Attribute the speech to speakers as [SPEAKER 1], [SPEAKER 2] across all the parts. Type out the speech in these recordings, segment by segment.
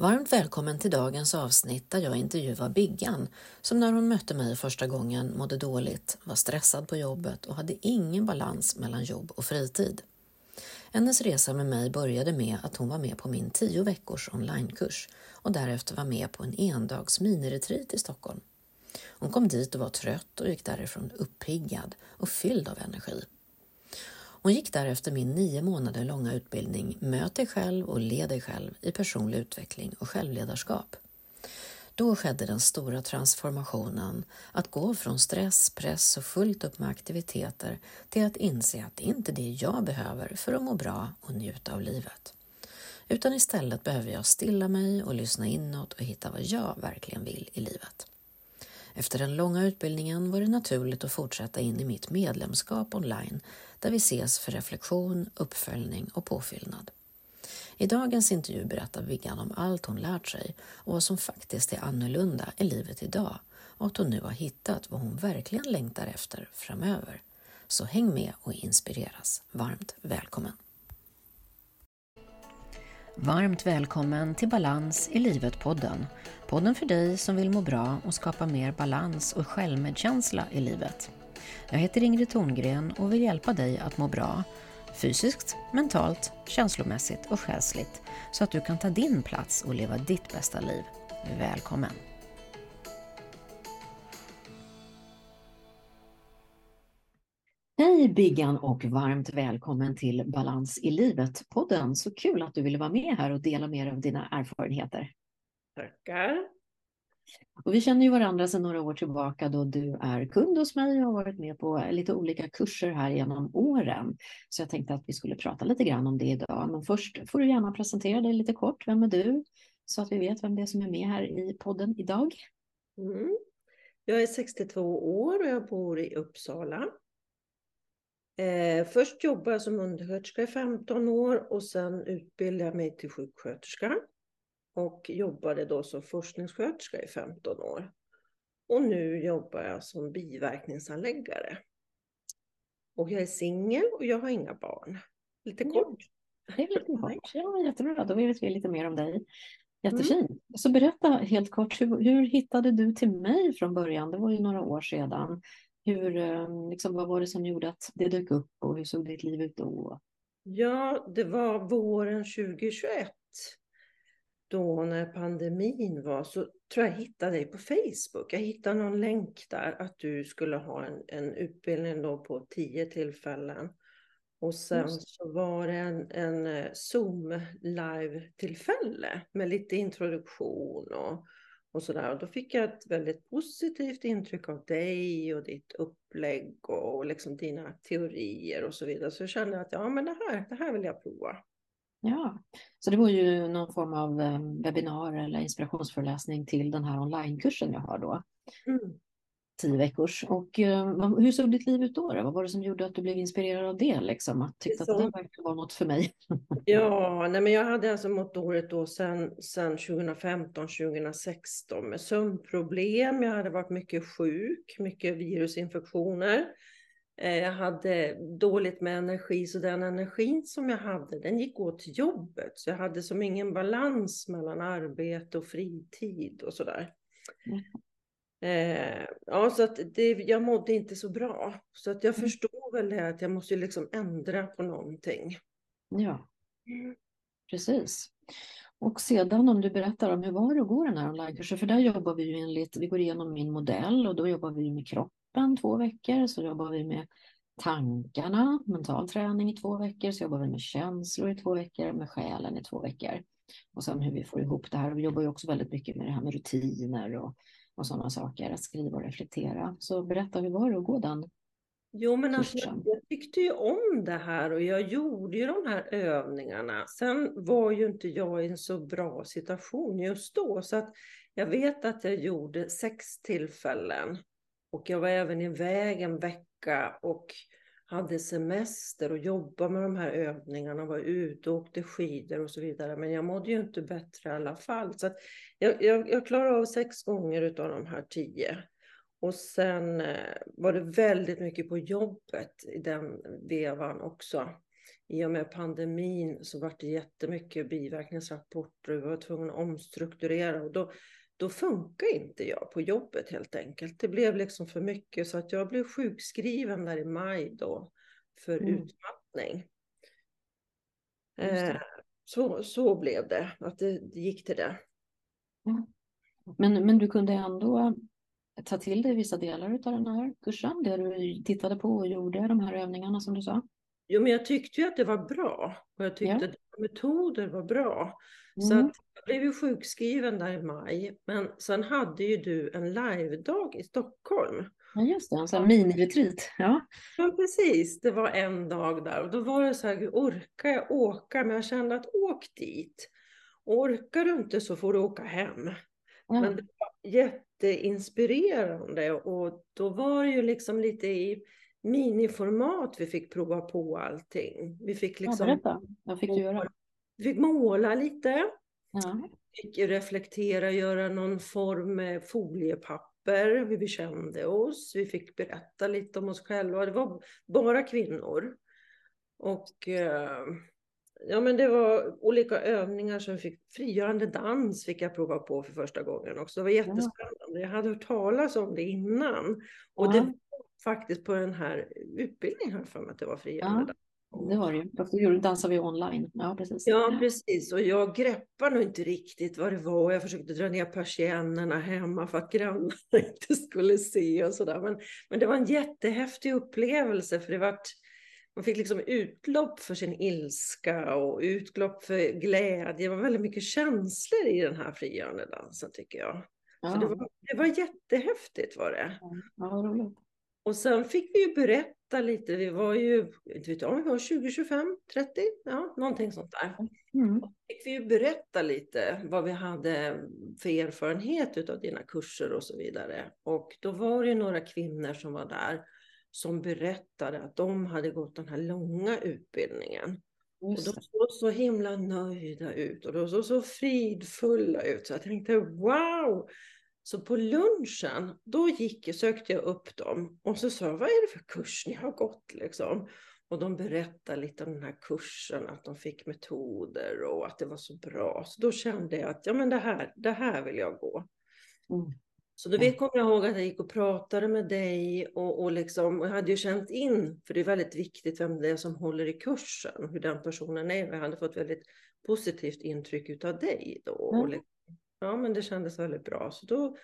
[SPEAKER 1] Varmt välkommen till dagens avsnitt där jag intervjuar Biggan som när hon mötte mig första gången mådde dåligt, var stressad på jobbet och hade ingen balans mellan jobb och fritid. Hennes resa med mig började med att hon var med på min tio veckors onlinekurs och därefter var med på en endags miniretreat i Stockholm. Hon kom dit och var trött och gick därifrån uppiggad och fylld av energi. Hon gick därefter min nio månader långa utbildning Möt dig själv och led dig själv i personlig utveckling och självledarskap. Då skedde den stora transformationen att gå från stress, press och fullt upp med aktiviteter till att inse att det inte är det jag behöver för att må bra och njuta av livet. Utan istället behöver jag stilla mig och lyssna inåt och hitta vad jag verkligen vill i livet. Efter den långa utbildningen var det naturligt att fortsätta in i mitt medlemskap online där vi ses för reflektion, uppföljning och påfyllnad. I dagens intervju berättar Viggan om allt hon lärt sig och vad som faktiskt är annorlunda i livet idag och att hon nu har hittat vad hon verkligen längtar efter framöver. Så häng med och inspireras. Varmt välkommen! Varmt välkommen till Balans i livet-podden. Podden för dig som vill må bra och skapa mer balans och självmedkänsla i livet. Jag heter Ingrid Thorngren och vill hjälpa dig att må bra fysiskt, mentalt, känslomässigt och själsligt så att du kan ta din plats och leva ditt bästa liv. Välkommen! Hej Biggan och varmt välkommen till Balans i livet-podden. Så kul att du ville vara med här och dela mer av dina erfarenheter.
[SPEAKER 2] Tackar.
[SPEAKER 1] Och vi känner ju varandra sedan några år tillbaka då du är kund hos mig och har varit med på lite olika kurser här genom åren. Så jag tänkte att vi skulle prata lite grann om det idag. Men först får du gärna presentera dig lite kort. Vem är du? Så att vi vet vem det är som är med här i podden idag.
[SPEAKER 2] Mm. Jag är 62 år och jag bor i Uppsala. Eh, först jobbade jag som undersköterska i 15 år och sen utbildade jag mig till sjuksköterska och jobbade då som forskningssköterska i 15 år. Och nu jobbar jag som biverkningsanläggare. Och jag är singel och jag har inga barn. Lite kort.
[SPEAKER 1] Ja, det är lite kort. Ja, jättebra. Då vet vi lite mer om dig. Jättefint. Mm. Så berätta helt kort, hur, hur hittade du till mig från början? Det var ju några år sedan. Hur, eh, liksom, vad var det som gjorde att det dök upp och hur såg ditt liv ut då?
[SPEAKER 2] Ja, det var våren 2021 då när pandemin var så tror jag hittade dig på Facebook. Jag hittade någon länk där att du skulle ha en, en utbildning då på tio tillfällen. Och sen så var det en, en eh, Zoom live-tillfälle med lite introduktion och, och sådär. Och då fick jag ett väldigt positivt intryck av dig och ditt upplägg och liksom dina teorier och så vidare. Så jag kände att ja, men det här, det här vill jag prova.
[SPEAKER 1] Ja, så det var ju någon form av eh, webbinar eller inspirationsföreläsning till den här onlinekursen jag har då. Mm. Tio veckors. Och uh, hur såg ditt liv ut då, då? Vad var det som gjorde att du blev inspirerad av det? Liksom? Att tyckte att det verkligen var något för mig?
[SPEAKER 2] ja, nej, men jag hade alltså mått dåligt då sedan, sedan 2015, 2016 med sömnproblem. Jag hade varit mycket sjuk, mycket virusinfektioner. Eh, jag hade dåligt med energi, så den energin som jag hade, den gick åt till jobbet. Så jag hade som ingen balans mellan arbete och fritid och sådär. Mm. Eh, ja, så att det, jag mådde inte så bra. Så att jag mm. förstår väl det att jag måste liksom ändra på någonting.
[SPEAKER 1] Ja, precis. Och sedan om du berättar om hur var det att gå den här onlinekursen, för där jobbar vi ju enligt, vi går igenom min modell och då jobbar vi med kropp kroppen två veckor, så jobbar vi med tankarna, mental träning i två veckor, så jobbar vi med känslor i två veckor, med själen i två veckor. Och sen hur vi får ihop det här. Vi jobbar ju också väldigt mycket med det här med rutiner och, och sådana saker, att skriva och reflektera. Så berätta, hur var det att gå den
[SPEAKER 2] Jo, men alltså, jag tyckte ju om det här och jag gjorde ju de här övningarna. Sen var ju inte jag i en så bra situation just då, så att jag vet att jag gjorde sex tillfällen och jag var även iväg en vecka och hade semester och jobbade med de här övningarna, var ute och åkte skidor och så vidare. Men jag mådde ju inte bättre i alla fall. Så jag, jag, jag klarade av sex gånger av de här tio. Och sen eh, var det väldigt mycket på jobbet i den vevan också. i och med pandemin så var det jättemycket biverkningsrapporter och vi var tvungna att omstrukturera och då, då funkar inte jag på jobbet helt enkelt. Det blev liksom för mycket så att jag blev sjukskriven där i maj då för mm. utmattning. Eh, så, så blev det, att det, det gick till det.
[SPEAKER 1] Mm. Men, men du kunde ändå ta till dig vissa delar av den här kursen, det du tittade på och gjorde, de här övningarna som du sa?
[SPEAKER 2] Jo, men jag tyckte ju att det var bra och jag tyckte ja. att metoder var bra. Mm. Så att blev ju sjukskriven där i maj, men sen hade ju du en live-dag i Stockholm.
[SPEAKER 1] Ja, just det, en sån mini-retreat. Ja.
[SPEAKER 2] ja, precis. Det var en dag där och då var det så här, orkar jag åka? Men jag kände att åk dit. orkar du inte så får du åka hem. Ja. Men det var jätteinspirerande och då var det ju liksom lite i miniformat vi fick prova på allting. Vi fick liksom...
[SPEAKER 1] Ja, berätta. Vad fick du göra?
[SPEAKER 2] Vi fick måla lite. Ja. Fick reflektera, göra någon form med foliepapper, hur vi kände oss. Vi fick berätta lite om oss själva. Det var bara kvinnor. Och eh, ja, men det var olika övningar som fick. Frigörande dans fick jag prova på för första gången också. Det var jättespännande. Jag hade hört talas om det innan. Och ja. det var faktiskt på den här utbildningen för mig att det var frigörande
[SPEAKER 1] ja. Det var det ju. Fast då dansade vi online. Ja, precis.
[SPEAKER 2] Ja, precis. Och jag greppade nog inte riktigt vad det var. Jag försökte dra ner persiennerna hemma för att grannarna inte skulle se och sådär. Men, men det var en jättehäftig upplevelse för det var man fick liksom utlopp för sin ilska och utlopp för glädje. Det var väldigt mycket känslor i den här frigörande dansen tycker jag. Ja. Så det, var, det var jättehäftigt var det.
[SPEAKER 1] Ja, roligt.
[SPEAKER 2] Och sen fick vi ju berätta lite. Vi var ju, inte vet jag, vi var 20, 25, 30, ja, någonting sånt där. Mm. fick vi ju berätta lite vad vi hade för erfarenhet av dina kurser och så vidare. Och då var det ju några kvinnor som var där som berättade att de hade gått den här långa utbildningen. Och de såg så himla nöjda ut och de såg så fridfulla ut. Så jag tänkte wow! Så på lunchen, då gick, sökte jag upp dem och så sa jag, vad är det för kurs ni har gått liksom? Och de berättade lite om den här kursen, att de fick metoder och att det var så bra. Så då kände jag att ja, men det, här, det här vill jag gå. Mm. Så då kommer jag ihåg att jag gick och pratade med dig och, och, liksom, jag hade ju känt in, för det är väldigt viktigt vem det är som håller i kursen, hur den personen är. Jag hade fått väldigt positivt intryck av dig då. Mm. Och liksom, ja, men det kändes väldigt bra. Så då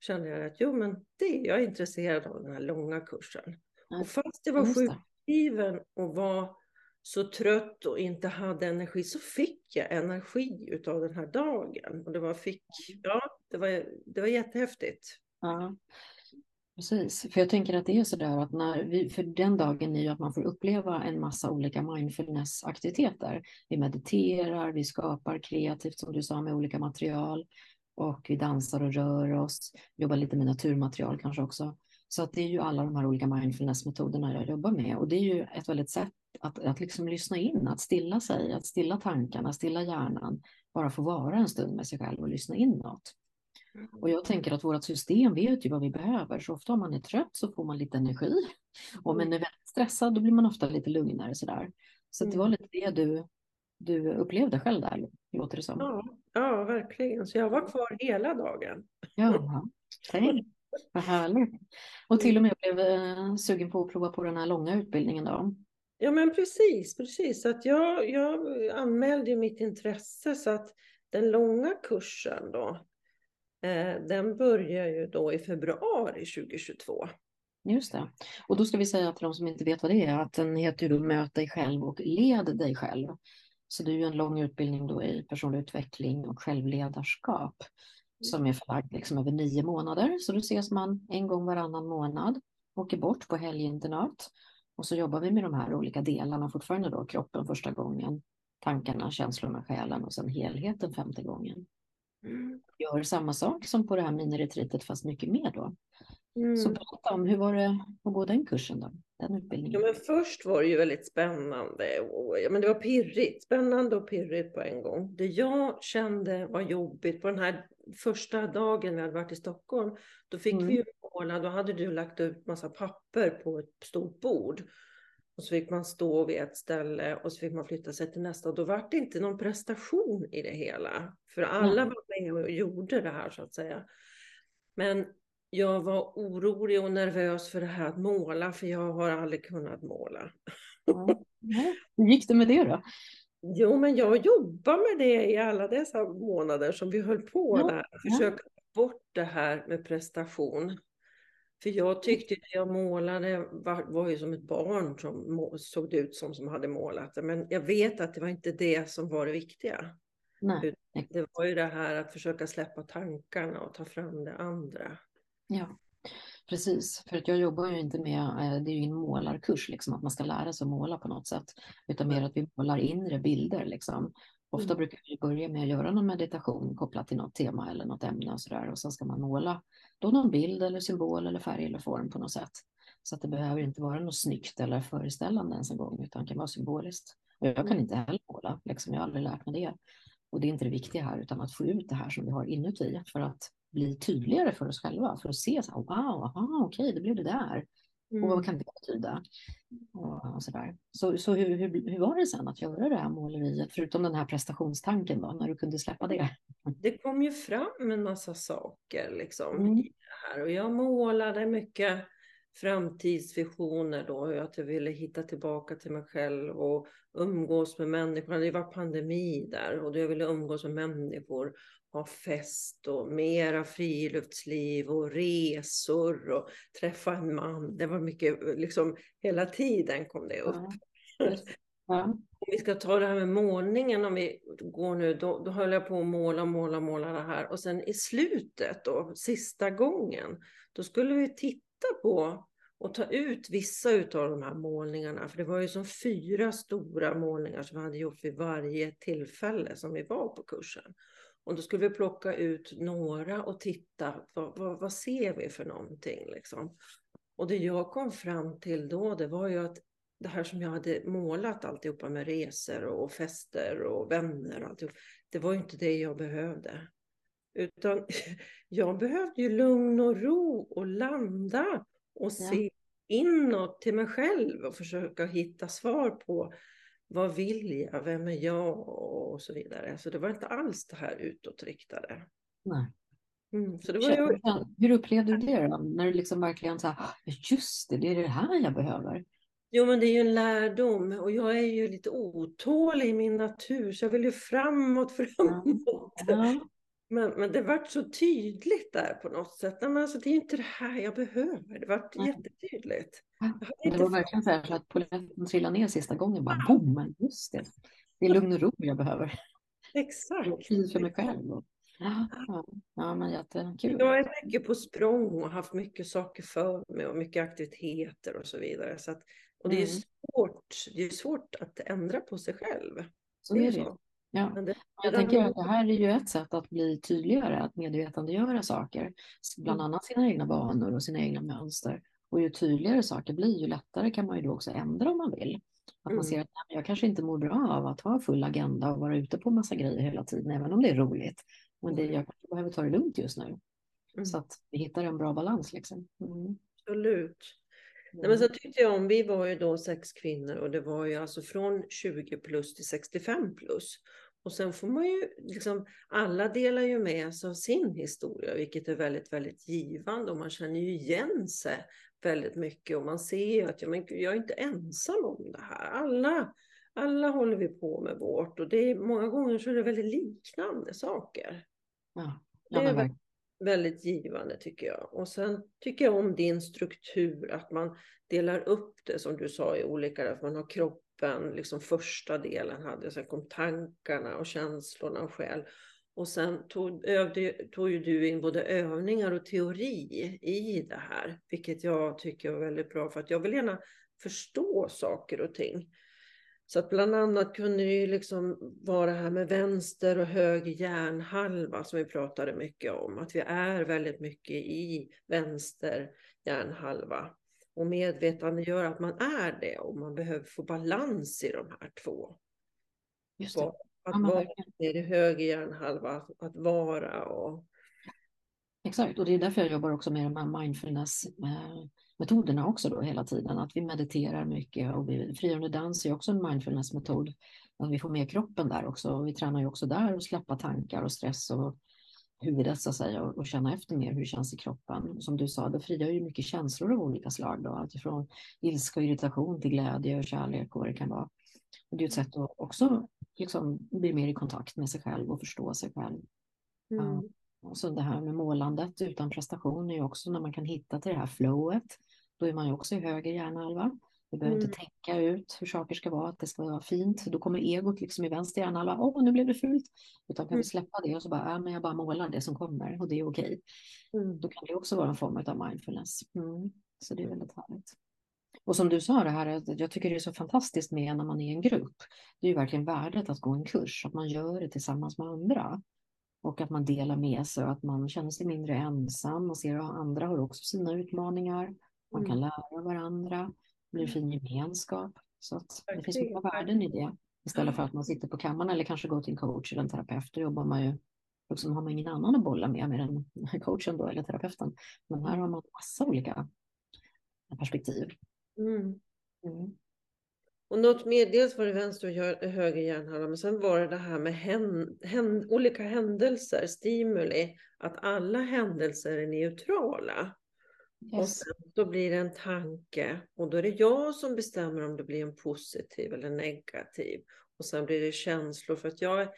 [SPEAKER 2] kände jag att jo, men det jag är intresserad av den här långa kursen. Mm. Och fast jag var sjukskriven och var så trött och inte hade energi så fick jag energi utav den här dagen. Och det var, fick, ja, det var, det var jättehäftigt.
[SPEAKER 1] Ja, precis. För jag tänker att det är så där att när vi, för den dagen är ju att man får uppleva en massa olika mindfulness-aktiviteter. Vi mediterar, vi skapar kreativt som du sa med olika material och vi dansar och rör oss, jobbar lite med naturmaterial kanske också. Så att det är ju alla de här olika mindfulness-metoderna jag jobbar med och det är ju ett väldigt sätt att, att liksom lyssna in, att stilla sig, att stilla tankarna, stilla hjärnan, bara få vara en stund med sig själv och lyssna inåt. Mm. Och jag tänker att vårt system vet ju vad vi behöver, så ofta om man är trött så får man lite energi. Och om man är väldigt stressad då blir man ofta lite lugnare sådär. Så det var mm. lite det du, du upplevde själv där, låter det som.
[SPEAKER 2] Ja, ja, verkligen. Så jag var kvar hela dagen.
[SPEAKER 1] Ja, tänk. Vad härligt. Och till och med blev eh, sugen på att prova på den här långa utbildningen då.
[SPEAKER 2] Ja men precis, precis. Att jag, jag anmälde mitt intresse så att den långa kursen då, den börjar ju då i februari 2022.
[SPEAKER 1] Just det. Och då ska vi säga till de som inte vet vad det är att den heter ju då Möt dig själv och led dig själv. Så det är ju en lång utbildning då i personlig utveckling och självledarskap som är förlagd liksom över nio månader. Så då ses man en gång varannan månad, åker bort på helginternat och så jobbar vi med de här olika delarna fortfarande då, kroppen första gången, tankarna, känslorna, själen och sen helheten femte gången. Gör samma sak som på det här miniretritet fast mycket mer då. Mm. Så berätta om, hur var det att gå den kursen då? Den utbildningen?
[SPEAKER 2] Ja, men först var det ju väldigt spännande. Och, ja, men det var pirrigt, spännande och pirrigt på en gång. Det jag kände var jobbigt på den här första dagen vi hade varit i Stockholm, då fick mm. vi ju måla, då hade du lagt ut massa papper på ett stort bord. Och så fick man stå vid ett ställe och så fick man flytta sig till nästa. Och då var det inte någon prestation i det hela. För alla var med och gjorde det här så att säga. Men jag var orolig och nervös för det här att måla, för jag har aldrig kunnat måla.
[SPEAKER 1] Ja. Hur gick det med det då?
[SPEAKER 2] Jo, men jag jobbade med det i alla dessa månader som vi höll på ja. där. Försöka bort det här med prestation. För jag tyckte att jag målade var, var ju som ett barn som såg ut som som hade målat det. Men jag vet att det var inte det som var det viktiga. Nej. Det var ju det här att försöka släppa tankarna och ta fram det andra.
[SPEAKER 1] Ja, precis. För att jag jobbar ju inte med, eh, det är ju ingen målarkurs, liksom, att man ska lära sig att måla på något sätt, utan mer att vi målar inre bilder. Liksom. Ofta mm. brukar vi börja med att göra någon meditation kopplat till något tema eller något ämne och sådär. Och sen ska man måla då någon bild eller symbol eller färg eller form på något sätt. Så att det behöver inte vara något snyggt eller föreställande ens en gång, utan kan vara symboliskt. Och jag kan mm. inte heller måla, liksom. jag har aldrig lärt mig det. Och det är inte det viktiga här, utan att få ut det här som vi har inuti för att bli tydligare för oss själva, för att se så här, wow, aha, okej, det blev det där. Mm. Och vad mm. kan det betyda? Och, så där. så, så hur, hur, hur var det sen att göra det här måleriet, förutom den här prestationstanken då, när du kunde släppa det?
[SPEAKER 2] Det kom ju fram en massa saker liksom mm. i det här och jag målade mycket framtidsvisioner då, att jag ville hitta tillbaka till mig själv och umgås med människor. Det var pandemi där och jag ville umgås med människor, ha fest och mera friluftsliv och resor och träffa en man. Det var mycket, liksom hela tiden kom det upp. Ja. Ja. Om vi ska ta det här med målningen, om vi går nu, då, då höll jag på att måla, måla, måla det här. Och sen i slutet då, sista gången, då skulle vi titta på och ta ut vissa av de här målningarna. För det var ju som fyra stora målningar som vi hade gjort vid varje tillfälle som vi var på kursen. Och då skulle vi plocka ut några och titta, vad, vad, vad ser vi för någonting liksom. Och det jag kom fram till då, det var ju att det här som jag hade målat alltihopa med resor och fester och vänner och alltihop, det var ju inte det jag behövde. Utan jag behövde ju lugn och ro och landa och se ja. inåt till mig själv och försöka hitta svar på vad vill jag, vem är jag och så vidare. Så det var inte alls det här utåtriktade.
[SPEAKER 1] Nej. Mm, så det var ju... Hur upplevde du det då? När du liksom verkligen sa, ah, just det, det är det här jag behöver.
[SPEAKER 2] Jo, men det är ju en lärdom och jag är ju lite otålig i min natur så jag vill ju framåt, framåt. Ja. Men, men det vart så tydligt där på något sätt. men alltså, det är inte det här jag behöver. Det vart mm. jättetydligt.
[SPEAKER 1] Det var verkligen så, här, så att polletten trillade ner sista gången. Bara boom, men just det. Det är lugn och ro jag behöver.
[SPEAKER 2] Exakt.
[SPEAKER 1] Tid för mig själv. Och, ja, ja, men jättekul.
[SPEAKER 2] Jag är mycket på språng och haft mycket saker för mig och mycket aktiviteter och så vidare. Så att, och det är mm. svårt, det är svårt att ändra på sig själv.
[SPEAKER 1] Så det är det. Ja. Det, jag tänker att det här är ju ett sätt att bli tydligare, att medvetandegöra saker, bland mm. annat sina egna vanor och sina egna mönster. Och ju tydligare saker blir, ju lättare kan man ju då också ändra om man vill. Att mm. man ser att jag kanske inte mår bra av att ha full agenda och vara ute på massa grejer hela tiden, även om det är roligt. Men det, jag kanske behöver ta det lugnt just nu. Mm. Så att vi hittar en bra balans. Liksom.
[SPEAKER 2] Mm. Absolut. Nej, men så tyckte jag om, vi var ju då sex kvinnor och det var ju alltså från 20 plus till 65 plus. Och sen får man ju, liksom, alla delar ju med sig av sin historia, vilket är väldigt, väldigt givande och man känner ju igen sig väldigt mycket och man ser ju att ja, men jag är inte ensam om det här. Alla, alla håller vi på med vårt och det är, många gånger så är det väldigt liknande saker.
[SPEAKER 1] Ja,
[SPEAKER 2] ja, det är väldigt, väldigt givande tycker jag. Och sen tycker jag om din struktur, att man delar upp det som du sa i olika, att man har kropp kroppen, liksom första delen hade, sen kom tankarna och känslorna och själ. Och sen tog, övde, tog ju du in både övningar och teori i det här, vilket jag tycker var väldigt bra för att jag vill gärna förstå saker och ting. Så att bland annat kunde det ju liksom vara det här med vänster och höger hjärnhalva som vi pratade mycket om, att vi är väldigt mycket i vänster hjärnhalva och medvetandegör att man är det och man behöver få balans i de här två. Just det. Att vara i höger hjärnhalva, att, vara och...
[SPEAKER 1] Exakt, och det är därför jag jobbar också med de här mindfulness metoderna också då hela tiden. Att vi mediterar mycket och vi, frigörande dans är också en mindfulness-metod. Att vi får med kroppen där också. Vi tränar ju också där att släppa tankar och stress och huvudet så att säga och, och känna efter mer hur det känns i kroppen. Som du sa, det frigör ju mycket känslor av olika slag då, alltifrån ilska och irritation till glädje och kärlek och vad det kan vara. Och det är ett sätt att också liksom bli mer i kontakt med sig själv och förstå sig själv. Mm. Och så det här med målandet utan prestation är ju också när man kan hitta till det här flowet. Då är man ju också i höger hjärnhalva. Vi behöver mm. inte tänka ut hur saker ska vara, att det ska vara fint. Då kommer egot liksom i vänster hjärnhalva. Åh, nu blev det fult. Utan kan mm. vi släppa det och så bara, ja, men jag bara målar det som kommer och det är okej. Mm. Då kan det också vara en form av mindfulness. Mm. Så det är väldigt härligt. Och som du sa det här, jag tycker det är så fantastiskt med när man är en grupp. Det är ju verkligen värdet att gå en kurs, att man gör det tillsammans med andra. Och att man delar med sig och att man känner sig mindre ensam och ser att andra har också sina utmaningar. Man kan mm. lära varandra, det blir fin gemenskap. Så att det finns många värden i det. Istället för att man sitter på kammaren eller kanske går till en coach eller en terapeut, då jobbar man ju liksom har man ingen annan att bolla med, med än coachen då, eller terapeuten. Men här har man massa olika perspektiv. Mm.
[SPEAKER 2] Mm. Och något mer, dels var det vänster och höger hjärnhalva, men sen var det det här med hän, hän, olika händelser, stimuli, att alla händelser är neutrala. Yes. Och sen då blir det en tanke och då är det jag som bestämmer om det blir en positiv eller negativ. Och sen blir det känslor för att jag,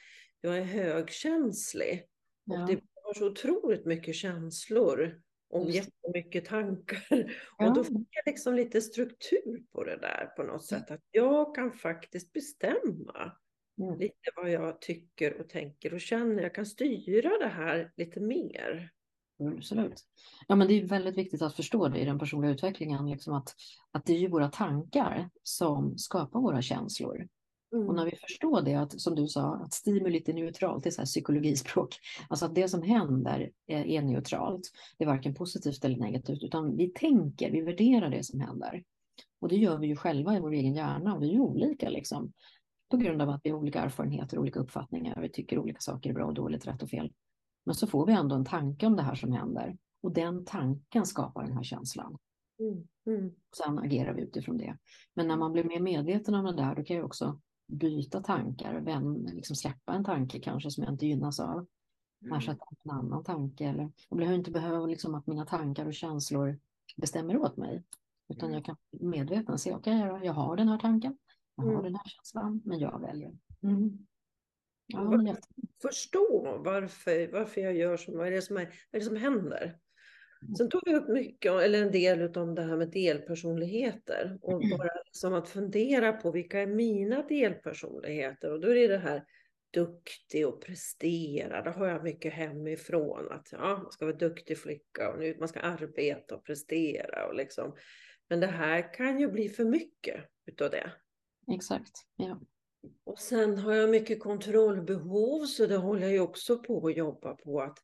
[SPEAKER 2] jag är högkänslig. Ja. Och det har så otroligt mycket känslor och jättemycket tankar. Ja. Och då fick jag liksom lite struktur på det där på något sätt. Att jag kan faktiskt bestämma mm. lite vad jag tycker och tänker och känner. Jag kan styra det här lite mer.
[SPEAKER 1] Mm, absolut. Ja, men det är väldigt viktigt att förstå det i den personliga utvecklingen, liksom att, att det är ju våra tankar som skapar våra känslor. Mm. Och när vi förstår det, att, som du sa, att stimulit är neutralt, det är så här psykologispråk, alltså att det som händer är, är neutralt, det är varken positivt eller negativt, utan vi tänker, vi värderar det som händer. Och det gör vi ju själva i vår egen hjärna, och vi är ju olika liksom, på grund av att vi har olika erfarenheter, olika uppfattningar, vi tycker olika saker är bra och dåligt, rätt och fel. Men så får vi ändå en tanke om det här som händer, och den tanken skapar den här känslan. Mm. Mm. Sen agerar vi utifrån det. Men när man blir mer medveten om det där, då kan jag också byta tankar, vem, liksom släppa en tanke kanske som jag inte gynnas av. Mm. Ersätta en annan tanke. Eller, jag behöver inte behöva liksom att mina tankar och känslor bestämmer åt mig. Utan jag kan medveten se, okej, okay, jag har den här tanken, jag har mm. den här känslan, men jag väljer. Mm.
[SPEAKER 2] Ja, men jag... Förstå varför, varför jag gör så, vad är det som, är, vad är det som händer? Sen tog vi upp mycket, eller en del om det här med delpersonligheter och mm. bara liksom att fundera på vilka är mina delpersonligheter och då är det det här duktig och prestera, det har jag mycket hemifrån att ja, man ska vara duktig flicka och nu, man ska arbeta och prestera och liksom. Men det här kan ju bli för mycket utav det.
[SPEAKER 1] Exakt, ja.
[SPEAKER 2] Och sen har jag mycket kontrollbehov så det håller jag ju också på att jobba på att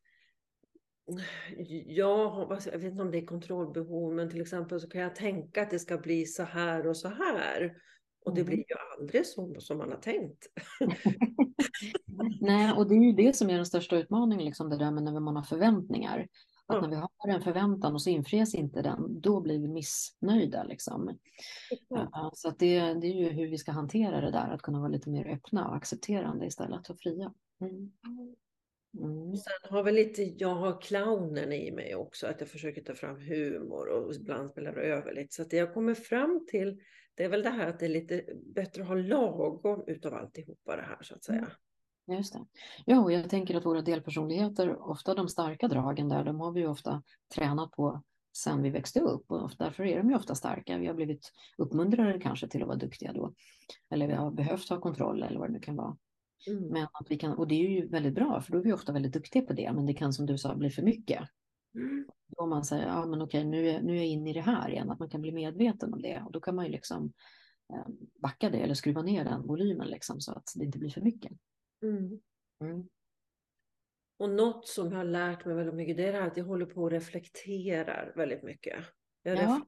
[SPEAKER 2] Ja, jag vet inte om det är kontrollbehov, men till exempel så kan jag tänka att det ska bli så här och så här. Och det blir mm. ju aldrig så som man har tänkt.
[SPEAKER 1] Nej, och det är ju det som är den största utmaningen, liksom det där med när man har förväntningar. Att ja. när vi har en förväntan och så infrias inte den, då blir vi missnöjda. Liksom. Ja. Så att det, det är ju hur vi ska hantera det där, att kunna vara lite mer öppna och accepterande istället för fria. Mm.
[SPEAKER 2] Mm. Sen har vi lite, jag har clownen i mig också, att jag försöker ta fram humor och ibland spelar över lite. Så det jag kommer fram till, det är väl det här att det är lite bättre att ha lagom utav alltihopa det här så att säga.
[SPEAKER 1] Mm. Just det. Ja, och jag tänker att våra delpersonligheter, ofta de starka dragen där, de har vi ju ofta tränat på sedan vi växte upp och därför är de ju ofta starka. Vi har blivit uppmuntrade kanske till att vara duktiga då. Eller vi har behövt ha kontroll eller vad det nu kan vara. Mm. Men att vi kan, och det är ju väldigt bra, för då är vi ofta väldigt duktiga på det, men det kan som du sa bli för mycket. Mm. Då man säger, ja men okej, nu är, nu är jag inne i det här igen, att man kan bli medveten om det. Och då kan man ju liksom eh, backa det eller skruva ner den volymen liksom, så att det inte blir för mycket. Mm.
[SPEAKER 2] Mm. Och något som jag har lärt mig väldigt mycket, det är att jag håller på och reflekterar väldigt mycket. Jag ja.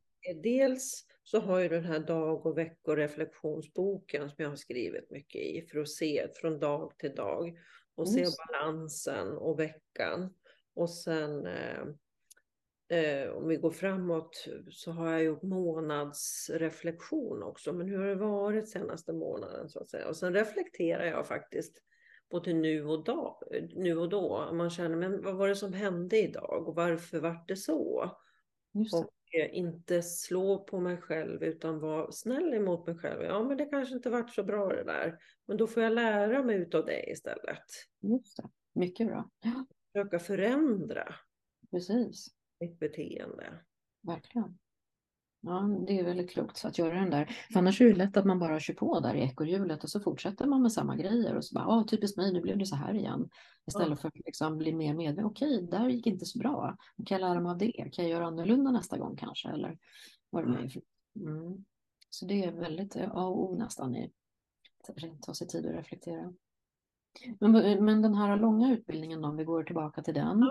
[SPEAKER 2] Dels så har jag den här dag och veckoreflektionsboken som jag har skrivit mycket i för att se från dag till dag och se balansen och veckan. Och sen eh, eh, om vi går framåt så har jag gjort månadsreflektion också. Men hur har det varit senaste månaden så att säga? Och sen reflekterar jag faktiskt både nu och, dag, nu och då. Man känner, men vad var det som hände idag och varför vart det så?
[SPEAKER 1] Just det.
[SPEAKER 2] Och inte slå på mig själv utan vara snäll emot mig själv. Ja, men det kanske inte vart så bra det där. Men då får jag lära mig utav det istället.
[SPEAKER 1] Just det. Mycket bra.
[SPEAKER 2] Försöka förändra
[SPEAKER 1] precis.
[SPEAKER 2] mitt beteende.
[SPEAKER 1] Verkligen. Ja, det är väldigt klokt att göra den där. För annars är det lätt att man bara kör på där i ekorrhjulet och så fortsätter man med samma grejer och så bara, ah, typiskt mig, nu blev det så här igen. Istället för att liksom bli mer medveten, okej, där gick inte så bra. Kan jag lära mig av det? Kan jag göra annorlunda nästa gång kanske? Eller vad det för- mm. Så det är väldigt A och O nästan i att ta sig tid att reflektera. Men, men den här långa utbildningen då, om vi går tillbaka till den.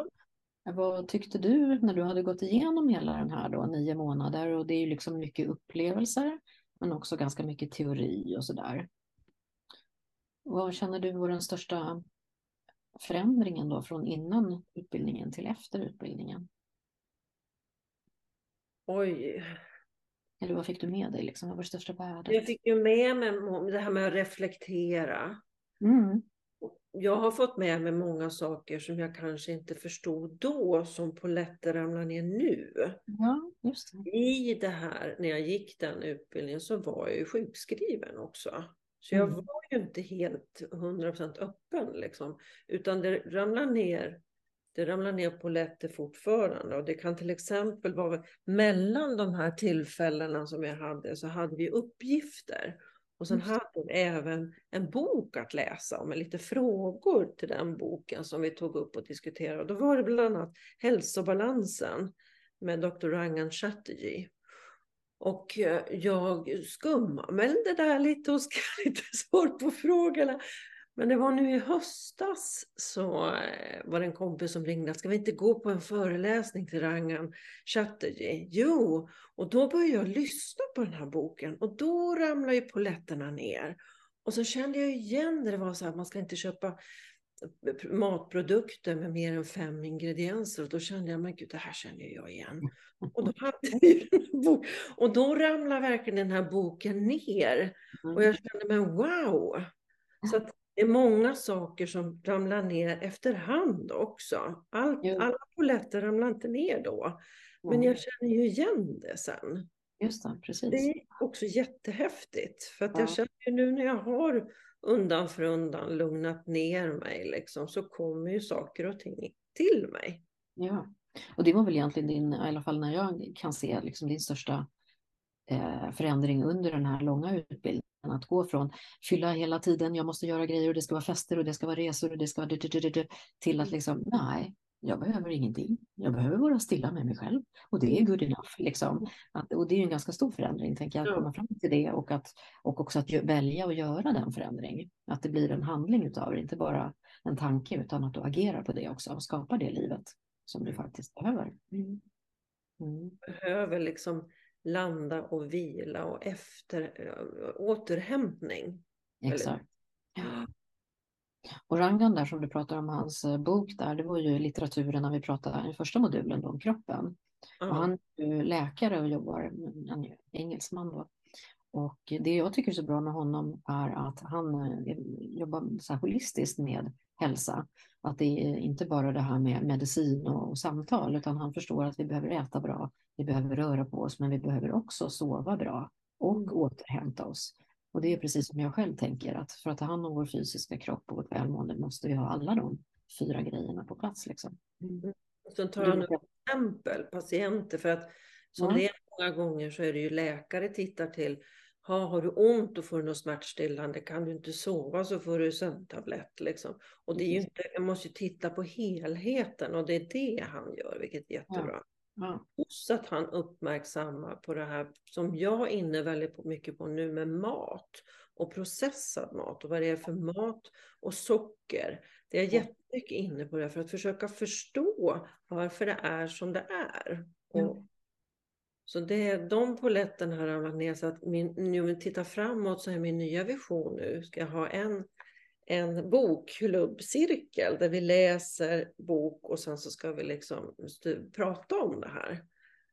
[SPEAKER 1] Vad tyckte du när du hade gått igenom hela den här då, nio månader och det är ju liksom mycket upplevelser men också ganska mycket teori och sådär. Vad känner du var den största förändringen då från innan utbildningen till efter utbildningen?
[SPEAKER 2] Oj,
[SPEAKER 1] Eller vad fick du med dig liksom? Vad var det största värdet?
[SPEAKER 2] jag fick ju med mig det här med att reflektera.
[SPEAKER 1] Mm,
[SPEAKER 2] Jag har fått med mig många saker som jag kanske inte förstod då som på lätt ramlar ner nu.
[SPEAKER 1] ja, just det.
[SPEAKER 2] I det här, när jag gick den utbildningen så var jag ju sjukskriven också. Så jag
[SPEAKER 1] Mm.
[SPEAKER 2] var ju inte helt 100% öppen liksom. Utan det ramlar ner, det ramlar ner på lätter fortfarande. Och det kan till exempel vara mellan de här tillfällena som jag hade så hade vi uppgifter. Och sen
[SPEAKER 1] det.
[SPEAKER 2] hade vi även en bok att läsa med lite frågor till den boken som vi tog upp och diskuterade. Och då var det bland annat hälsobalansen med Dr. Rangan Chatterjee. Och eh, jag skumanmälde där lite och skrev lite svar på frågorna. Men det var nu i höstas så eh, var det en kompis som ringde. Ska vi inte gå på en föreläsning till Rangan Chatterjee? Jo, och då började jag lyssna på den här boken och då ramlade ju polletterna ner. Och så kände jag igen det, det var så här, man ska inte köpa matprodukter med mer än fem ingredienser och då kände jag, men gud, det här känner jag igen. Och då, hade jag den bok, och då ramlade verkligen den här boken ner. Och jag kände, men wow! Så att det är många saker som ramlar ner efterhand också. Allt,
[SPEAKER 1] Jo.
[SPEAKER 2] alla polletter ramlar inte ner då. Men jag känner ju igen det sen.
[SPEAKER 1] Just det, precis.
[SPEAKER 2] Det är också jättehäftigt. För att
[SPEAKER 1] Ja.
[SPEAKER 2] jag känner ju nu när jag har undan för undan lugnat ner mig liksom, så kommer ju saker och ting till mig.
[SPEAKER 1] Ja, och det var väl egentligen din, i alla fall när jag kan se, liksom din största förändring under den här långa utbildningen. Att gå från fylla hela tiden, jag måste göra grejer och det ska vara fester och det ska vara resor och det ska vara du, du, du, till att liksom, nej, jag behöver ingenting. Jag behöver vara stilla med mig själv och det är good enough. Liksom. Att, och det är en ganska stor förändring, tänker jag, att komma fram till det och, att, och också att välja att göra den förändring. Att det blir en handling utav det, inte bara en tanke utan att du agerar på det också och skapar det livet som du faktiskt behöver. Mm. Mm.
[SPEAKER 2] Behöver liksom landa och vila och efter äh, återhämtning.
[SPEAKER 1] Exakt. Ja. Och Rangan där som du pratar om, hans eh, bok där, det var ju litteraturen när vi pratade i första modulen då, om kroppen.
[SPEAKER 2] Ja.
[SPEAKER 1] Och han är ju läkare och jobbar, han är engelsman då. Och det jag tycker är så bra med honom är att han eh, jobbar så här holistiskt med hälsa. Att det är inte bara det här med medicin och, samtal, utan han förstår att vi behöver äta bra, vi behöver röra på oss, men vi behöver också sova bra och
[SPEAKER 2] Mm.
[SPEAKER 1] återhämta oss. Och det är precis som jag själv tänker, att för att ta hand om vår fysiska kropp och vårt välmående måste vi ha alla de fyra grejerna på plats. Liksom.
[SPEAKER 2] Sen tar han upp exempel, patienter, för att som
[SPEAKER 1] Ja.
[SPEAKER 2] det är många gånger så är det ju läkare tittar till. Ha, har du ont då får du något smärtstillande. Kan du inte sova så får du sömntablett. Liksom. Och det är ju inte, jag måste ju titta på helheten och det är det han gör, vilket är jättebra.
[SPEAKER 1] Ja.
[SPEAKER 2] Plus att han uppmärksammar på det här som jag är inne väldigt mycket på nu med mat och processad mat och vad det är för mat och socker. Det är jag
[SPEAKER 1] Ja.
[SPEAKER 2] jättemycket inne på det för att försöka förstå varför det är som det är. Och, så det är de polletterna har ramlat ner så att min, nu om vi tittar framåt så är min nya vision nu, ska jag ha en, en bokklubbcirkel där vi läser bok och sen så ska vi liksom prata om det här.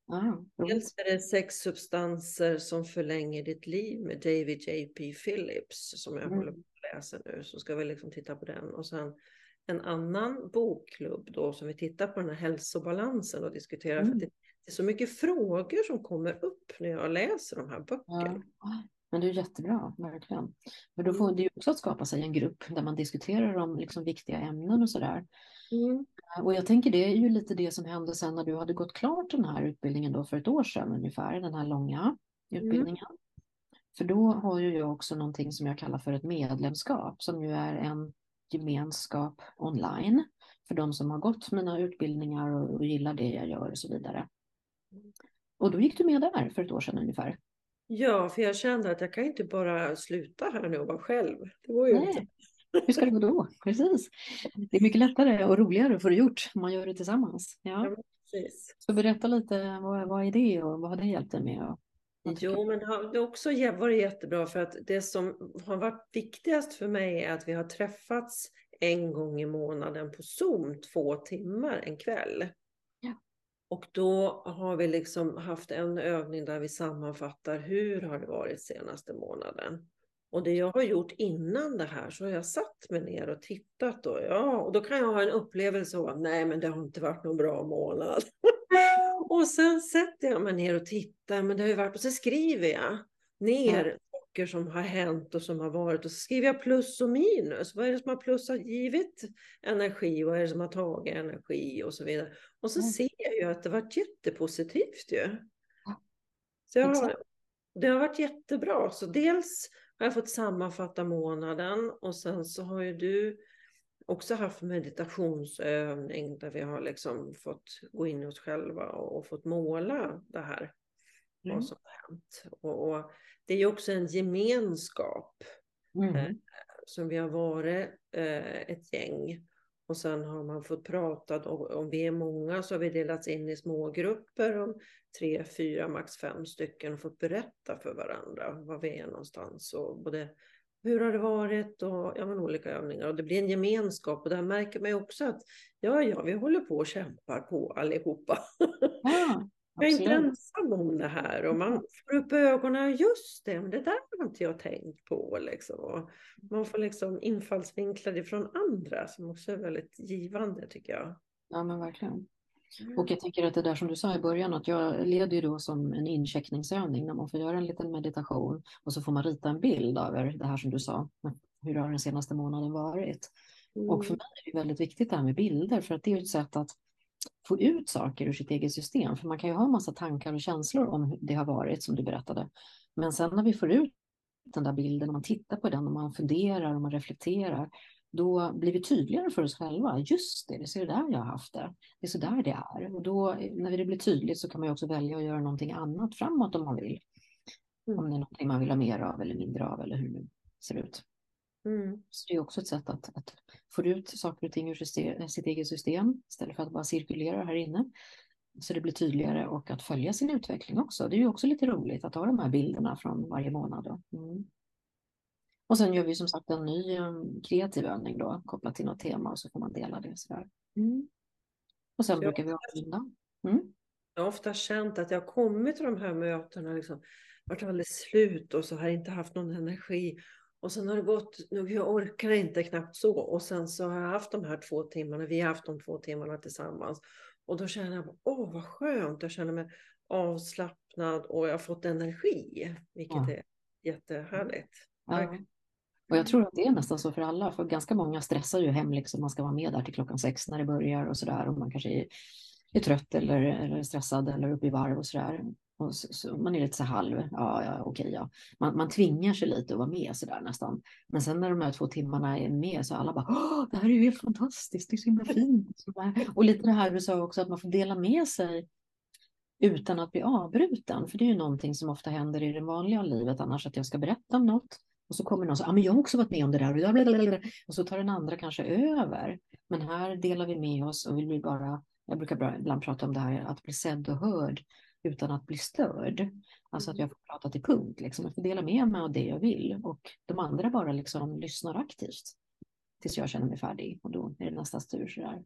[SPEAKER 2] Ah, Dels är det sex substanser som förlänger ditt liv med David J.P. Phillips som jag mm. håller på att läsa nu. Så ska vi liksom titta på den. Och sen en annan bokklubb då som vi tittar på den här hälsobalansen och diskuterar. Mm. För det, det, är så mycket frågor som kommer upp när jag läser de här böckerna.
[SPEAKER 1] Ja. Men det är jättebra, verkligen. För då får mm. det ju också att skapa sig en grupp där man diskuterar om liksom viktiga ämnen och sådär. Mm. Eh, och jag tänker det är ju lite det som hände sen när du hade gått klart den här utbildningen då för ett år sedan ungefär, den här långa utbildningen. Mm. För då har ju jag också någonting som jag kallar för ett medlemskap som ju är en gemenskap online för de som har gått mina utbildningar och, och gillar det jag gör och så vidare. Och då gick du med där för ett år sedan ungefär.
[SPEAKER 2] Ja, för jag kände att jag kan inte bara sluta här nu och vara själv. Det går ju Nej. inte.
[SPEAKER 1] Hur ska det gå då? Precis. Det är mycket lättare och roligare att få det gjort om man gör det tillsammans. Ja. ja precis. Så berätta lite, vad, vad är det och vad har det hjälpt dig med?
[SPEAKER 2] Jo, men det har också varit jättebra för att det som har varit viktigast för mig är att vi har träffats en gång i månaden på Zoom två timmar en kväll. Och då har vi liksom haft en övning där vi sammanfattar hur har det varit senaste månaden. Och det jag har gjort innan det här så har jag satt mig ner och tittat då. Ja, och då kan jag ha en upplevelse av nej, men det har inte varit någon bra månad. och sen sätter jag mig ner och tittar, men det har ju varit och så skriver jag ner saker som har hänt och som har varit och så skriver jag plus och minus. Vad är det som har plus har givit energi? Vad är det som har tagit energi och så vidare. Och så ja. ser jag ju att det varit jättepositivt ju. Så har, det har varit jättebra. Så dels har jag fått sammanfatta månaden och sen så har ju du också haft meditationsövning där vi har liksom fått gå in i oss själva och, och fått måla det här. Mm. Vad som har hänt. Och, och, det är ju också en gemenskap mm. eh, som vi har varit eh, ett gäng. Och sen har man fått prata, om vi är många så har vi delats in i smågrupper om tre, fyra, max fem stycken och fått berätta för varandra var vi är någonstans och både hur har det varit och ja, men olika övningar och det blir en gemenskap och där märker man ju också att ja, ja, vi håller på och kämpar på allihopa. Ja, jag är inte ensam om det här och man får upp ögonen, just det, men det där har inte jag tänkt på liksom. Man får liksom infallsvinklar ifrån andra som också är väldigt givande tycker jag.
[SPEAKER 1] Ja, men verkligen. Mm. Och jag tänker att det där som du sa i början, att jag leder ju då som en incheckningsövning när man får göra en liten meditation och så får man rita en bild över det här som du sa. Hur har den senaste månaden varit? Mm. Och för mig är det väldigt viktigt det här med bilder för att det är ett sätt att få ut saker ur sitt eget system. För man kan ju ha massa tankar och känslor om hur det har varit som du berättade. Men sen när vi får ut den där bilden, och man tittar på den och man funderar och man reflekterar, då blir vi tydligare för oss själva. Just det, det är så där jag har haft det. Det är så där det är. Och då, när det blir tydligt så kan man också välja att göra någonting annat framåt om man vill. Mm. Om det är någonting man vill ha mer av eller mindre av eller hur det ser ut. Mm. Så det är också ett sätt att, att få ut saker och ting ur system, sitt eget system istället för att bara cirkulera här inne. Så det blir tydligare och att följa sin utveckling också. Det är ju också lite roligt att ha de här bilderna från varje månad. Mm. Och sen gör vi som sagt en ny um, kreativ övning då kopplat till något tema och så får man dela det sådär. Mm. Och sen så brukar vi avrunda. Mm.
[SPEAKER 2] Jag har ofta känt att jag har kommit till de här mötena liksom varit alldeles slut och så har inte haft någon energi. Och sen har det gått, jag orkar inte knappt så. Och sen så har jag haft de här två timmarna, vi har haft de två timmarna tillsammans. Och då känner jag, åh vad skönt, jag känner mig avslappnad och jag har fått energi. Vilket ja. är jättehärligt. Ja.
[SPEAKER 1] Och jag tror att det är nästan så för alla, för ganska många stressar ju hem, liksom man ska vara med där till klockan sex när det börjar och sådär. Och man kanske är, är trött eller, eller stressad eller uppe i varv och sådär. Och så, så, man är lite så halv, ja, ja okej, ja. Man, man tvingar sig lite att vara med sådär nästan. Men sen när de här två timmarna är med så alla bara, Åh, det här är ju helt fantastiskt, det är så himla fint. Och lite det här du sa också, att man får dela med sig utan att bli avbruten. För det är ju någonting som ofta händer i det vanliga livet annars, att jag ska berätta om något och så kommer någon säger, ah, men jag har också varit med om det där. Och så tar den andra kanske över. Men här delar vi med oss och vi blir bara, jag brukar ibland prata om det här, att bli sedd och hörd utan att bli störd. Alltså att jag får prata till punkt, liksom. jag får dela med mig av det jag vill och de andra bara liksom lyssnar aktivt. tills jag känner mig färdig och då är det nästas tur sådär.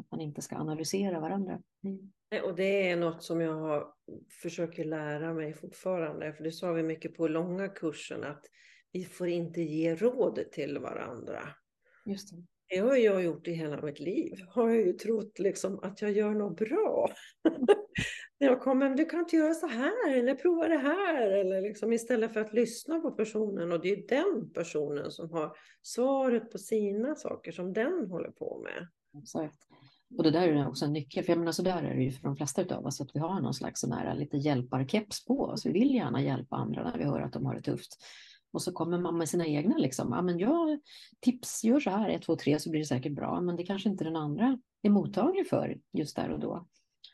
[SPEAKER 1] Att man inte ska analysera varandra.
[SPEAKER 2] Mm. Och det är något som jag har, försöker lära mig fortfarande, för det sa vi mycket på långa kursen, att vi får inte ge råd till varandra.
[SPEAKER 1] Just det.
[SPEAKER 2] Det har jag gjort i hela mitt liv. Har jag ju trott liksom att jag gör något bra. Jag kommer, du kan inte göra så här eller prova det här. Eller liksom istället för att lyssna på personen. Och det är den personen som har svaret på sina saker som den håller på med.
[SPEAKER 1] Exakt. Och det där är också en nyckel, för jag menar så där är det ju för de flesta av oss, att vi har någon slags sån här lite hjälparkeps på oss. Vi vill gärna hjälpa andra när vi hör att de har det tufft. Och så kommer man med sina egna liksom. Ja, men jag tips, gör så här, ett, två, tre så blir det säkert bra. Men det kanske inte den andra är mottaglig för just där och då.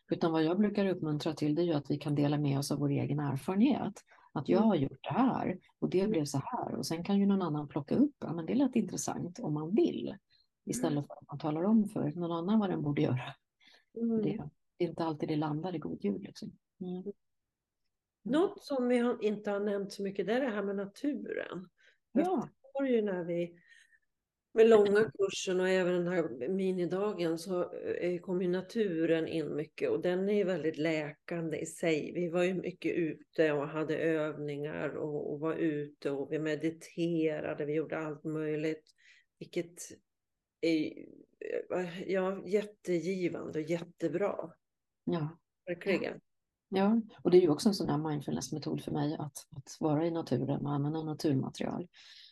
[SPEAKER 1] Utan vad jag brukar uppmuntra till det är ju att vi kan dela med oss av vår egen erfarenhet. Att jag mm. har gjort det här och det blev så här. Och sen kan ju någon annan plocka upp, ja men det lät intressant om man vill. Istället mm. för att man talar om för någon annan vad den borde göra. Mm. Det, det, är inte alltid det landar i god jul. Liksom. Mm.
[SPEAKER 2] Något som vi inte har nämnt så mycket det är det här med naturen. Ja. Det var ju när vi med långa kursen och även den här minidagen så eh, kom ju naturen in mycket och den är väldigt läkande i sig. Vi var ju mycket ute och hade övningar och, och var ute och vi mediterade, vi gjorde allt möjligt. Vilket är eh, ja, jättegivande och jättebra.
[SPEAKER 1] Ja.
[SPEAKER 2] Verkligen.
[SPEAKER 1] Ja, och det är ju också en sån här mindfulness-metod för mig att, att vara i naturen och använda naturmaterial.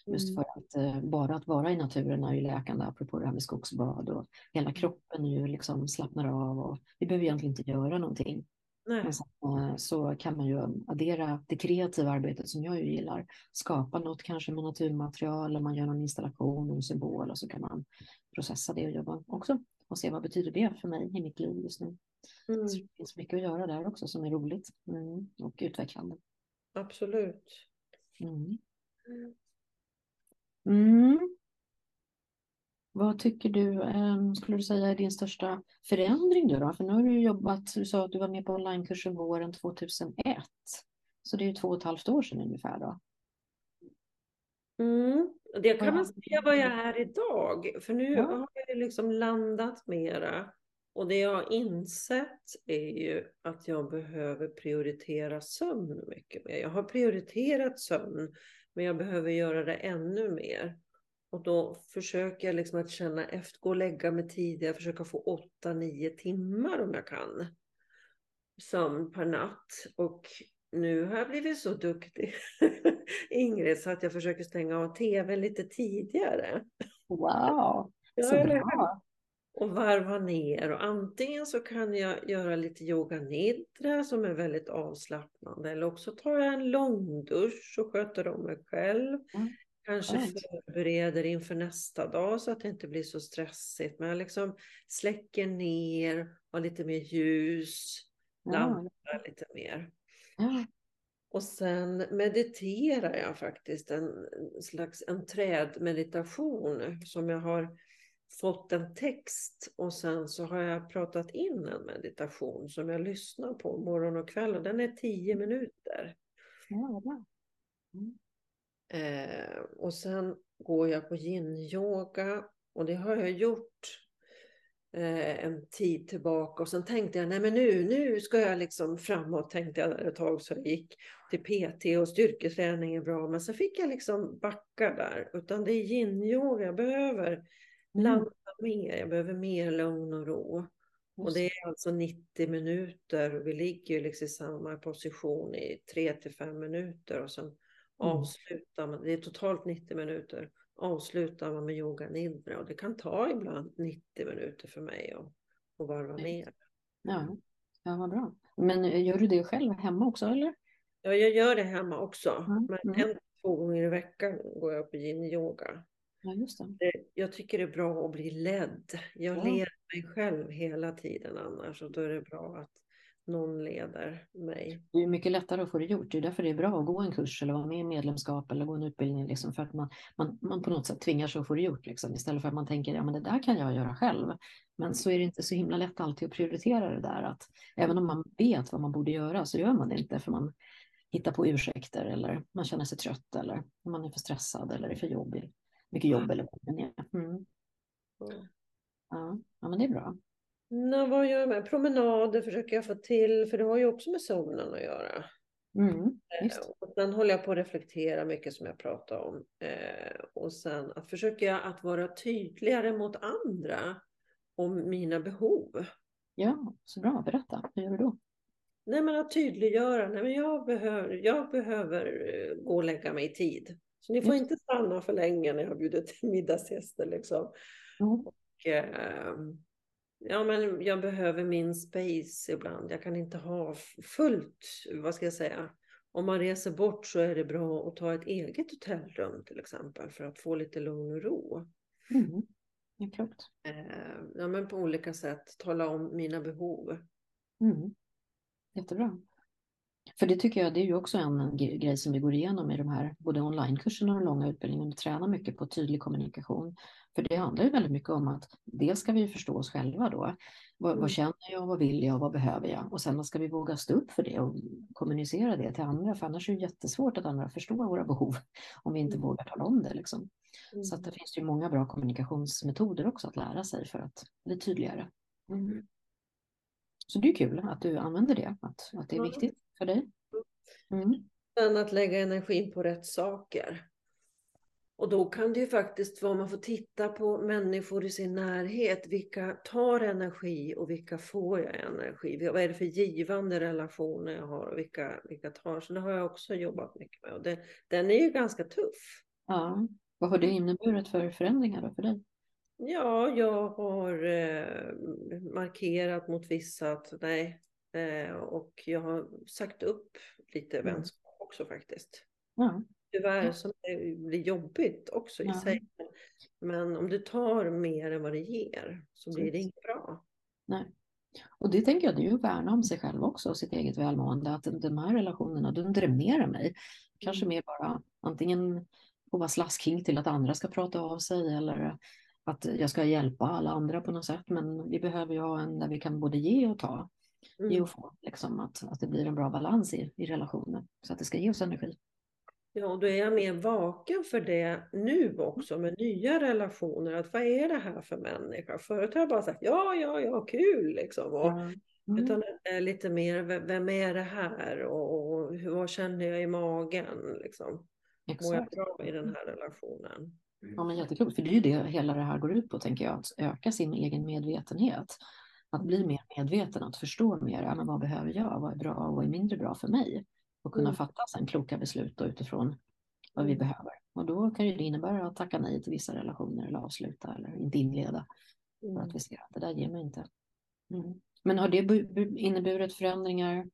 [SPEAKER 1] Just mm. för att eh, bara att vara i naturen är ju läkande, apropå det här med skogsbad och hela mm. kroppen ju liksom slappnar av och vi behöver egentligen inte göra någonting. Nej. Men eh, så kan man ju addera det kreativa arbetet som jag ju gillar. Skapa något kanske med naturmaterial, eller man gör någon installation, en symbol och så kan man processa det och jobba också och se vad betyder det för mig i mitt liv just nu. Mm. Så det finns mycket att göra där också som är roligt mm. och utvecklande.
[SPEAKER 2] Absolut.
[SPEAKER 1] Mm. Mm. Vad tycker du, ehm, skulle du säga är din största förändring då? För nu har du jobbat, du sa att du var med på onlinekursen våren 2001. Så det är ju två och ett halvt år sedan ungefär då.
[SPEAKER 2] Mm. Det kan man säga vad jag är idag. För nu ja. har jag liksom landat mera. Och det jag har insett är ju att jag behöver prioritera sömn mycket mer. Jag har prioriterat sömn, men jag behöver göra det ännu mer. Och då försöker jag liksom att känna efter, gå och lägga mig tidigare, försöka få 8-9 timmar om jag kan. Sömn per natt. Och nu har jag blivit så duktig, Ingrid, så att jag försöker stänga av tv lite tidigare.
[SPEAKER 1] Wow, så bra.
[SPEAKER 2] Och varva ner. Och antingen så kan jag göra lite yoga nidra som är väldigt avslappnande. Eller också tar jag en långdusch och sköter om mig själv. Mm. Kanske right. förbereder inför nästa dag så att det inte blir så stressigt. Men jag liksom släcker ner, har lite mer ljus, lampar lite mer.
[SPEAKER 1] Ja.
[SPEAKER 2] Och sen mediterar jag faktiskt en slags en trädmeditation som jag har fått en text och sen så har jag pratat in en meditation som jag lyssnar på morgon och kväll och den är tio minuter.
[SPEAKER 1] Ja, bra. Mm.
[SPEAKER 2] Eh, och sen går jag på yin-yoga och det har jag gjort eh, en tid tillbaka och sen tänkte jag nej men nu, nu ska jag liksom framåt tänkte jag ett tag så jag gick till PT och styrketräning är bra men så fick jag liksom backa där utan det är yin-yoga jag behöver. Landa mer, jag behöver mer lugn och ro. Och det är alltså 90 minuter och vi ligger liksom i samma position i 3 till 5 minuter och sen Mm. Avslutar man, det är totalt 90 minuter. Avslutar man med yoga nidra och det kan ta ibland 90 minuter för mig att, att varva ner.
[SPEAKER 1] Ja, ja vad bra. Men eh, gör du det själv hemma också eller?
[SPEAKER 2] Ja, jag gör det hemma också. Mm. Men en, två gånger i veckan går jag på yin-yoga.
[SPEAKER 1] Ja, just det.
[SPEAKER 2] Jag tycker det är bra att bli ledd. Jag ja. leder mig själv hela tiden annars och då är det bra att någon leder mig.
[SPEAKER 1] Det är mycket lättare att få det gjort. Det är därför det är bra att gå en kurs eller vara med i medlemskap eller gå en utbildning. Liksom, för att man, man, man på något sätt tvingar sig att få det gjort. Liksom, istället för att man tänker ja, det där kan jag göra själv. Men så är det inte så himla lätt alltid att prioritera det där. Att även om man vet vad man borde göra så gör man det inte. För man hittar på ursäkter eller man känner sig trött eller man är för stressad eller är för jobbig. Mycket jobb eller vad det är. Mm. Ja, ja, men det är bra.
[SPEAKER 2] Nå, vad gör jag med? Promenader försöker jag få till, för det har ju också med sömnen att göra.
[SPEAKER 1] Mm,
[SPEAKER 2] Eh, och sen håller jag på att reflektera mycket som jag pratade om. Eh, och sen att försöka jag att vara tydligare mot andra om mina behov.
[SPEAKER 1] Ja, så bra. Berätta, hur gör du då?
[SPEAKER 2] Nej, men att tydliggöra. Nej, men jag, behöver, jag behöver eh, gå och lägga mig i tid. Så ni får
[SPEAKER 1] Just.
[SPEAKER 2] inte stanna för länge när jag bjuder till middagsgäster. Liksom.
[SPEAKER 1] Mm.
[SPEAKER 2] Och, eh, ja, men jag behöver min space ibland. Jag kan inte ha fullt, vad ska jag säga. Om man reser bort så är det bra att ta ett eget hotellrum till exempel för att få lite lugn och ro.
[SPEAKER 1] Mm. Ja, klokt.
[SPEAKER 2] Eh, ja, men på olika sätt tala om mina behov.
[SPEAKER 1] Mm. Jättebra. För det tycker jag, det är ju också en grej som vi går igenom i de här både onlinekurserna och de långa utbildningarna. Vi tränar mycket på tydlig kommunikation. För det handlar ju väldigt mycket om att dels ska vi förstå oss själva då. Vad,
[SPEAKER 2] Mm.
[SPEAKER 1] vad känner jag, vad vill jag, vad behöver jag? Och sen ska vi våga stå upp för det och kommunicera det till andra. För annars är det jättesvårt att andra förstår våra behov om vi inte
[SPEAKER 2] Mm.
[SPEAKER 1] vågar tala om det. Liksom.
[SPEAKER 2] Mm.
[SPEAKER 1] Så att det finns ju många bra kommunikationsmetoder också att lära sig för att bli tydligare. Mm. Så det är kul att du använder det, att, att det är viktigt för dig. Mm.
[SPEAKER 2] Sen att lägga energin på rätt saker. Och då kan det ju faktiskt vara, man får titta på människor i sin närhet. Vilka tar energi och vilka får jag energi? Vad är det för givande relationer jag har och vilka, vilka tar? Så det har jag också jobbat mycket med. Och det, den är ju ganska tuff.
[SPEAKER 1] Ja. Vad har det inneburit för förändringar då för dig?
[SPEAKER 2] Ja, jag har eh, markerat mot vissa att nej. Eh, och jag har sagt upp lite
[SPEAKER 1] Mm.
[SPEAKER 2] vänskap också faktiskt.
[SPEAKER 1] Ja.
[SPEAKER 2] Tyvärr
[SPEAKER 1] Ja.
[SPEAKER 2] som det blir jobbigt också i
[SPEAKER 1] Ja.
[SPEAKER 2] sig. Men om du tar mer än vad det ger så blir det inte bra.
[SPEAKER 1] Nej. Och det tänker jag, det är ju att värna om sig själv också och sitt eget välmående. Att de här relationerna, de dränerar mig. Kanske
[SPEAKER 2] Mm.
[SPEAKER 1] mer bara antingen få vara slasking till att andra ska prata av sig eller att jag ska hjälpa alla andra på något sätt. Men vi behöver ju ha en där vi kan både ge och ta.
[SPEAKER 2] Mm.
[SPEAKER 1] och få. Liksom, att, att det blir en bra balans i, i relationen. Så att det ska ge oss energi.
[SPEAKER 2] Ja, och då är jag mer vaken för det nu också med nya relationer. Att vad är det här för människa? Förut har jag bara sagt ja, ja, ja, kul liksom. Och,
[SPEAKER 1] Mm.
[SPEAKER 2] Utan lite mer, vem är det här? Och, och hur, vad känner jag i magen? Liksom. Mår jag
[SPEAKER 1] Exakt.
[SPEAKER 2] bra i den här relationen?
[SPEAKER 1] Ja, men jätteklokt, för det är ju det hela det här går ut på, tänker jag, att öka sin egen medvetenhet. Att bli mer medveten, att förstå mer, ja, men vad behöver jag, vad är bra och vad är mindre bra för mig? Och kunna
[SPEAKER 2] Mm.
[SPEAKER 1] fatta sen kloka beslut då utifrån vad vi
[SPEAKER 2] Mm.
[SPEAKER 1] behöver. Och då kan det innebära att tacka nej till vissa relationer eller avsluta eller inte inleda. För
[SPEAKER 2] Mm.
[SPEAKER 1] att vi ser att det där ger mig inte. Mm. Men har det bu- bu- inneburit förändringar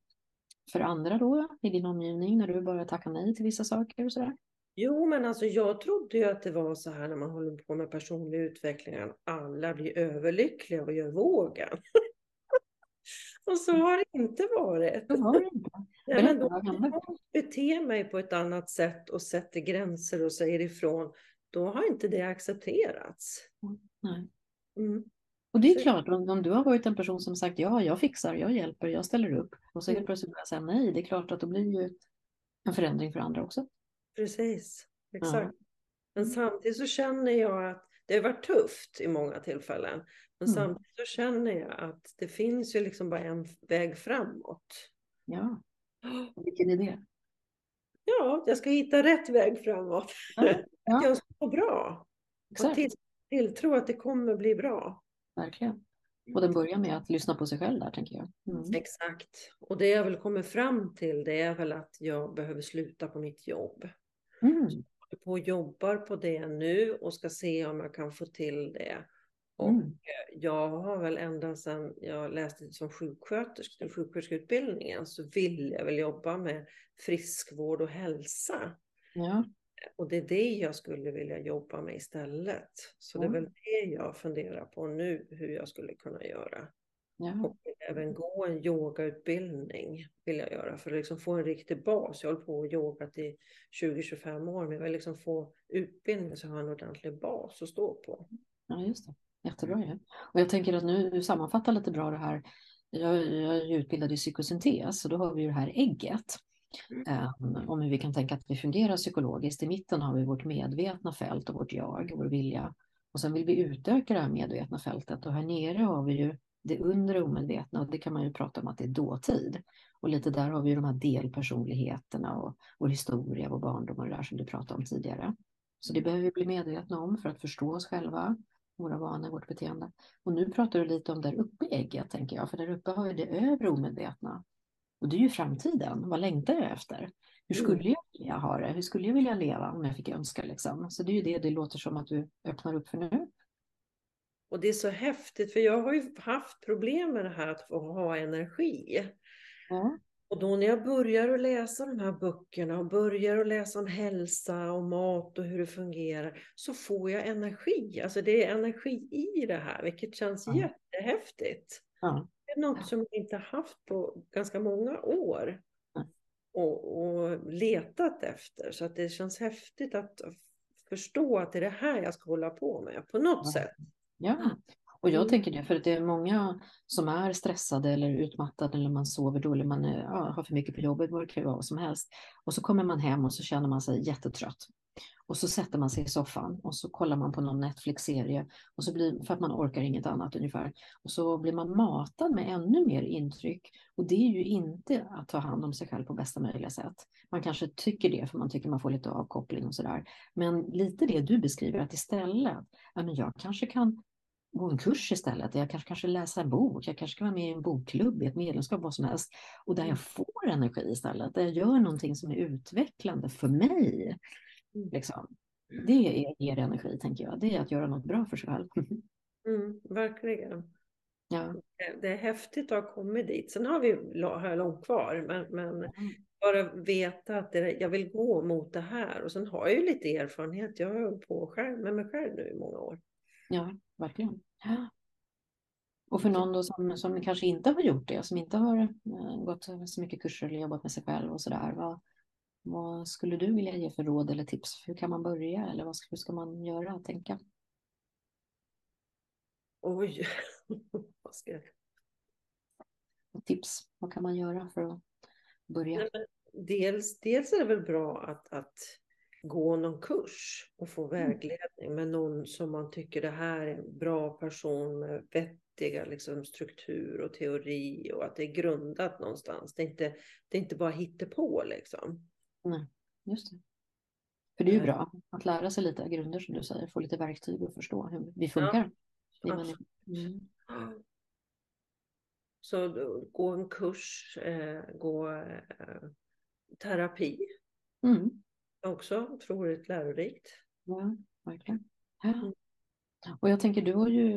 [SPEAKER 1] för andra då i din omgivning när du börjar tacka nej till vissa saker och sådär?
[SPEAKER 2] Jo, men alltså jag trodde ju att det var så här när man håller på med personlig utveckling att alla blir överlyckliga och gör vågen. och så har det inte varit.
[SPEAKER 1] Så var det inte.
[SPEAKER 2] Nej, men då beter mig på ett annat sätt och sätter gränser och säger ifrån, då har inte det accepterats.
[SPEAKER 1] Nej.
[SPEAKER 2] Mm.
[SPEAKER 1] Och det är klart, om, om du har varit en person som sagt ja, jag fixar, jag hjälper, jag ställer upp och så helt
[SPEAKER 2] Mm.
[SPEAKER 1] plötsligt börjar säga nej, det är klart att då blir ju en förändring för andra också.
[SPEAKER 2] Precis, exakt. Men
[SPEAKER 1] Mm.
[SPEAKER 2] samtidigt så känner jag att det har varit tufft i många tillfällen. Men
[SPEAKER 1] Mm.
[SPEAKER 2] samtidigt så känner jag att det finns ju liksom bara en väg framåt.
[SPEAKER 1] Ja, vilken idé.
[SPEAKER 2] Ja, jag ska hitta rätt väg framåt.
[SPEAKER 1] Ja,
[SPEAKER 2] Att
[SPEAKER 1] ja.
[SPEAKER 2] jag ska må bra. Och
[SPEAKER 1] Exakt,
[SPEAKER 2] till, tilltro att det kommer bli bra.
[SPEAKER 1] verkligen. Och den börjar med att lyssna på sig själv där, tänker jag. Mm.
[SPEAKER 2] Exakt. Och det jag väl kommer fram till det är väl att jag behöver sluta på mitt jobb.
[SPEAKER 1] Mm.
[SPEAKER 2] Jag på och jobbar på det nu och ska se om jag kan få till det. Och
[SPEAKER 1] Mm.
[SPEAKER 2] jag har väl ända sedan jag läste som sjuksköterska, sjuksköterskeutbildningen, så vill jag väl jobba med friskvård och hälsa.
[SPEAKER 1] Ja,
[SPEAKER 2] Och det är det jag skulle vilja jobba med istället. Så det är
[SPEAKER 1] Mm.
[SPEAKER 2] väl det jag funderar på nu, hur jag skulle kunna göra.
[SPEAKER 1] ja.
[SPEAKER 2] Och även gå en yogautbildning vill jag göra för att liksom få en riktig bas. Jag hållit på och yogat i 20-25 år, men jag vill liksom få utbildning så jag har en ordentlig bas att stå på.
[SPEAKER 1] ja just det. Jättebra ju. Och jag tänker att nu du sammanfattar lite bra det här. Jag, jag är utbildad i psykosyntes och då har vi ju det här ägget. Ehm, om hur vi kan tänka att vi fungerar psykologiskt. I mitten har vi vårt medvetna fält och vårt jag vår vilja. Och sen vill vi utöka det här medvetna fältet och här nere har vi ju det undre omedvetna och det kan man ju prata om att det är dåtid. Och lite där har vi ju de här delpersonligheterna och vår historia, vår barndom och det där som du pratade om tidigare. Så det behöver vi bli medvetna om för att förstå oss själva, våra vanor, vårt beteende. Och nu pratar du lite om där uppe i ägget, tänker jag, för där uppe har vi det övre omedvetna. Och det är ju framtiden, vad längtar jag efter? Hur mm. skulle jag vilja ha det? Hur skulle jag vilja leva om jag fick önska? Liksom? Så det är ju det det låter som att du öppnar upp för nu.
[SPEAKER 2] Och det är så häftigt, för jag har ju haft problem med det här att få ha energi. Mm. Och då när jag börjar att läsa de här böckerna och börjar att läsa om hälsa och mat och hur det fungerar så får jag energi. Alltså det är energi i det här, vilket känns mm. jättehäftigt. Mm. Det är något som jag inte haft på ganska många år och, och letat efter. Så att det känns häftigt att förstå att det är det här jag ska hålla på med på något sätt.
[SPEAKER 1] Ja, och jag mm. tänker det, för att det är många som är stressade eller utmattade eller man sover dåligt, man är, ja, har för mycket på jobbet, vad det kan vara vad som helst. Och så kommer man hem och så känner man sig jättetrött. Och så sätter man sig i soffan och så kollar man på någon Netflix-serie och så blir, för att man orkar inget annat ungefär. Och så blir man matad med ännu mer intryck. Och det är ju inte att ta hand om sig själv på bästa möjliga sätt. Man kanske tycker det för man tycker man får lite avkoppling och sådär. Men lite det du beskriver att istället, ja, men jag kanske kan gå en kurs istället. Jag kanske, kanske läsa en bok. Jag kanske ska vara med i en bokklubb, i ett medlemskap, vad som helst. Och där jag får energi istället. Där jag gör någonting som är utvecklande för mig. Mm. Liksom. Det är, ger energi, tänker jag. Det är att göra något bra för sig själv.
[SPEAKER 2] Mm, verkligen. Ja. Det är häftigt att ha kommit dit. Sen har vi har långt kvar, men, men mm. bara veta att det, jag vill gå mot det här. Och sen har jag ju lite erfarenhet. Jag har hållit på själv, med mig själv nu i många år.
[SPEAKER 1] Ja, verkligen. Och för någon då som, som kanske inte har gjort det, som inte har eh, gått så mycket kurser eller jobbat med sig själv och sådär. Vad, vad skulle du vilja ge för råd eller tips? Hur kan man börja eller vad ska, hur ska man göra och tänka?
[SPEAKER 2] Oj, vad ska jag...
[SPEAKER 1] Tips, vad kan man göra för att börja?
[SPEAKER 2] dels, dels är det väl bra att, att gå någon kurs och få mm. vägledning med någon som man tycker det här är en bra person med vettiga liksom, struktur och teori och att det är grundat någonstans. Det är inte, det är inte bara hittepå liksom.
[SPEAKER 1] Nej, just det. För det är ju bra att lära sig lite grunder som du säger, få lite verktyg och förstå hur vi funkar. Ja, mm.
[SPEAKER 2] Så gå en kurs, eh, gå eh, terapi. Mm också otroligt lärorikt.
[SPEAKER 1] Ja, verkligen. Ja. Mm. Och jag tänker, du har ju,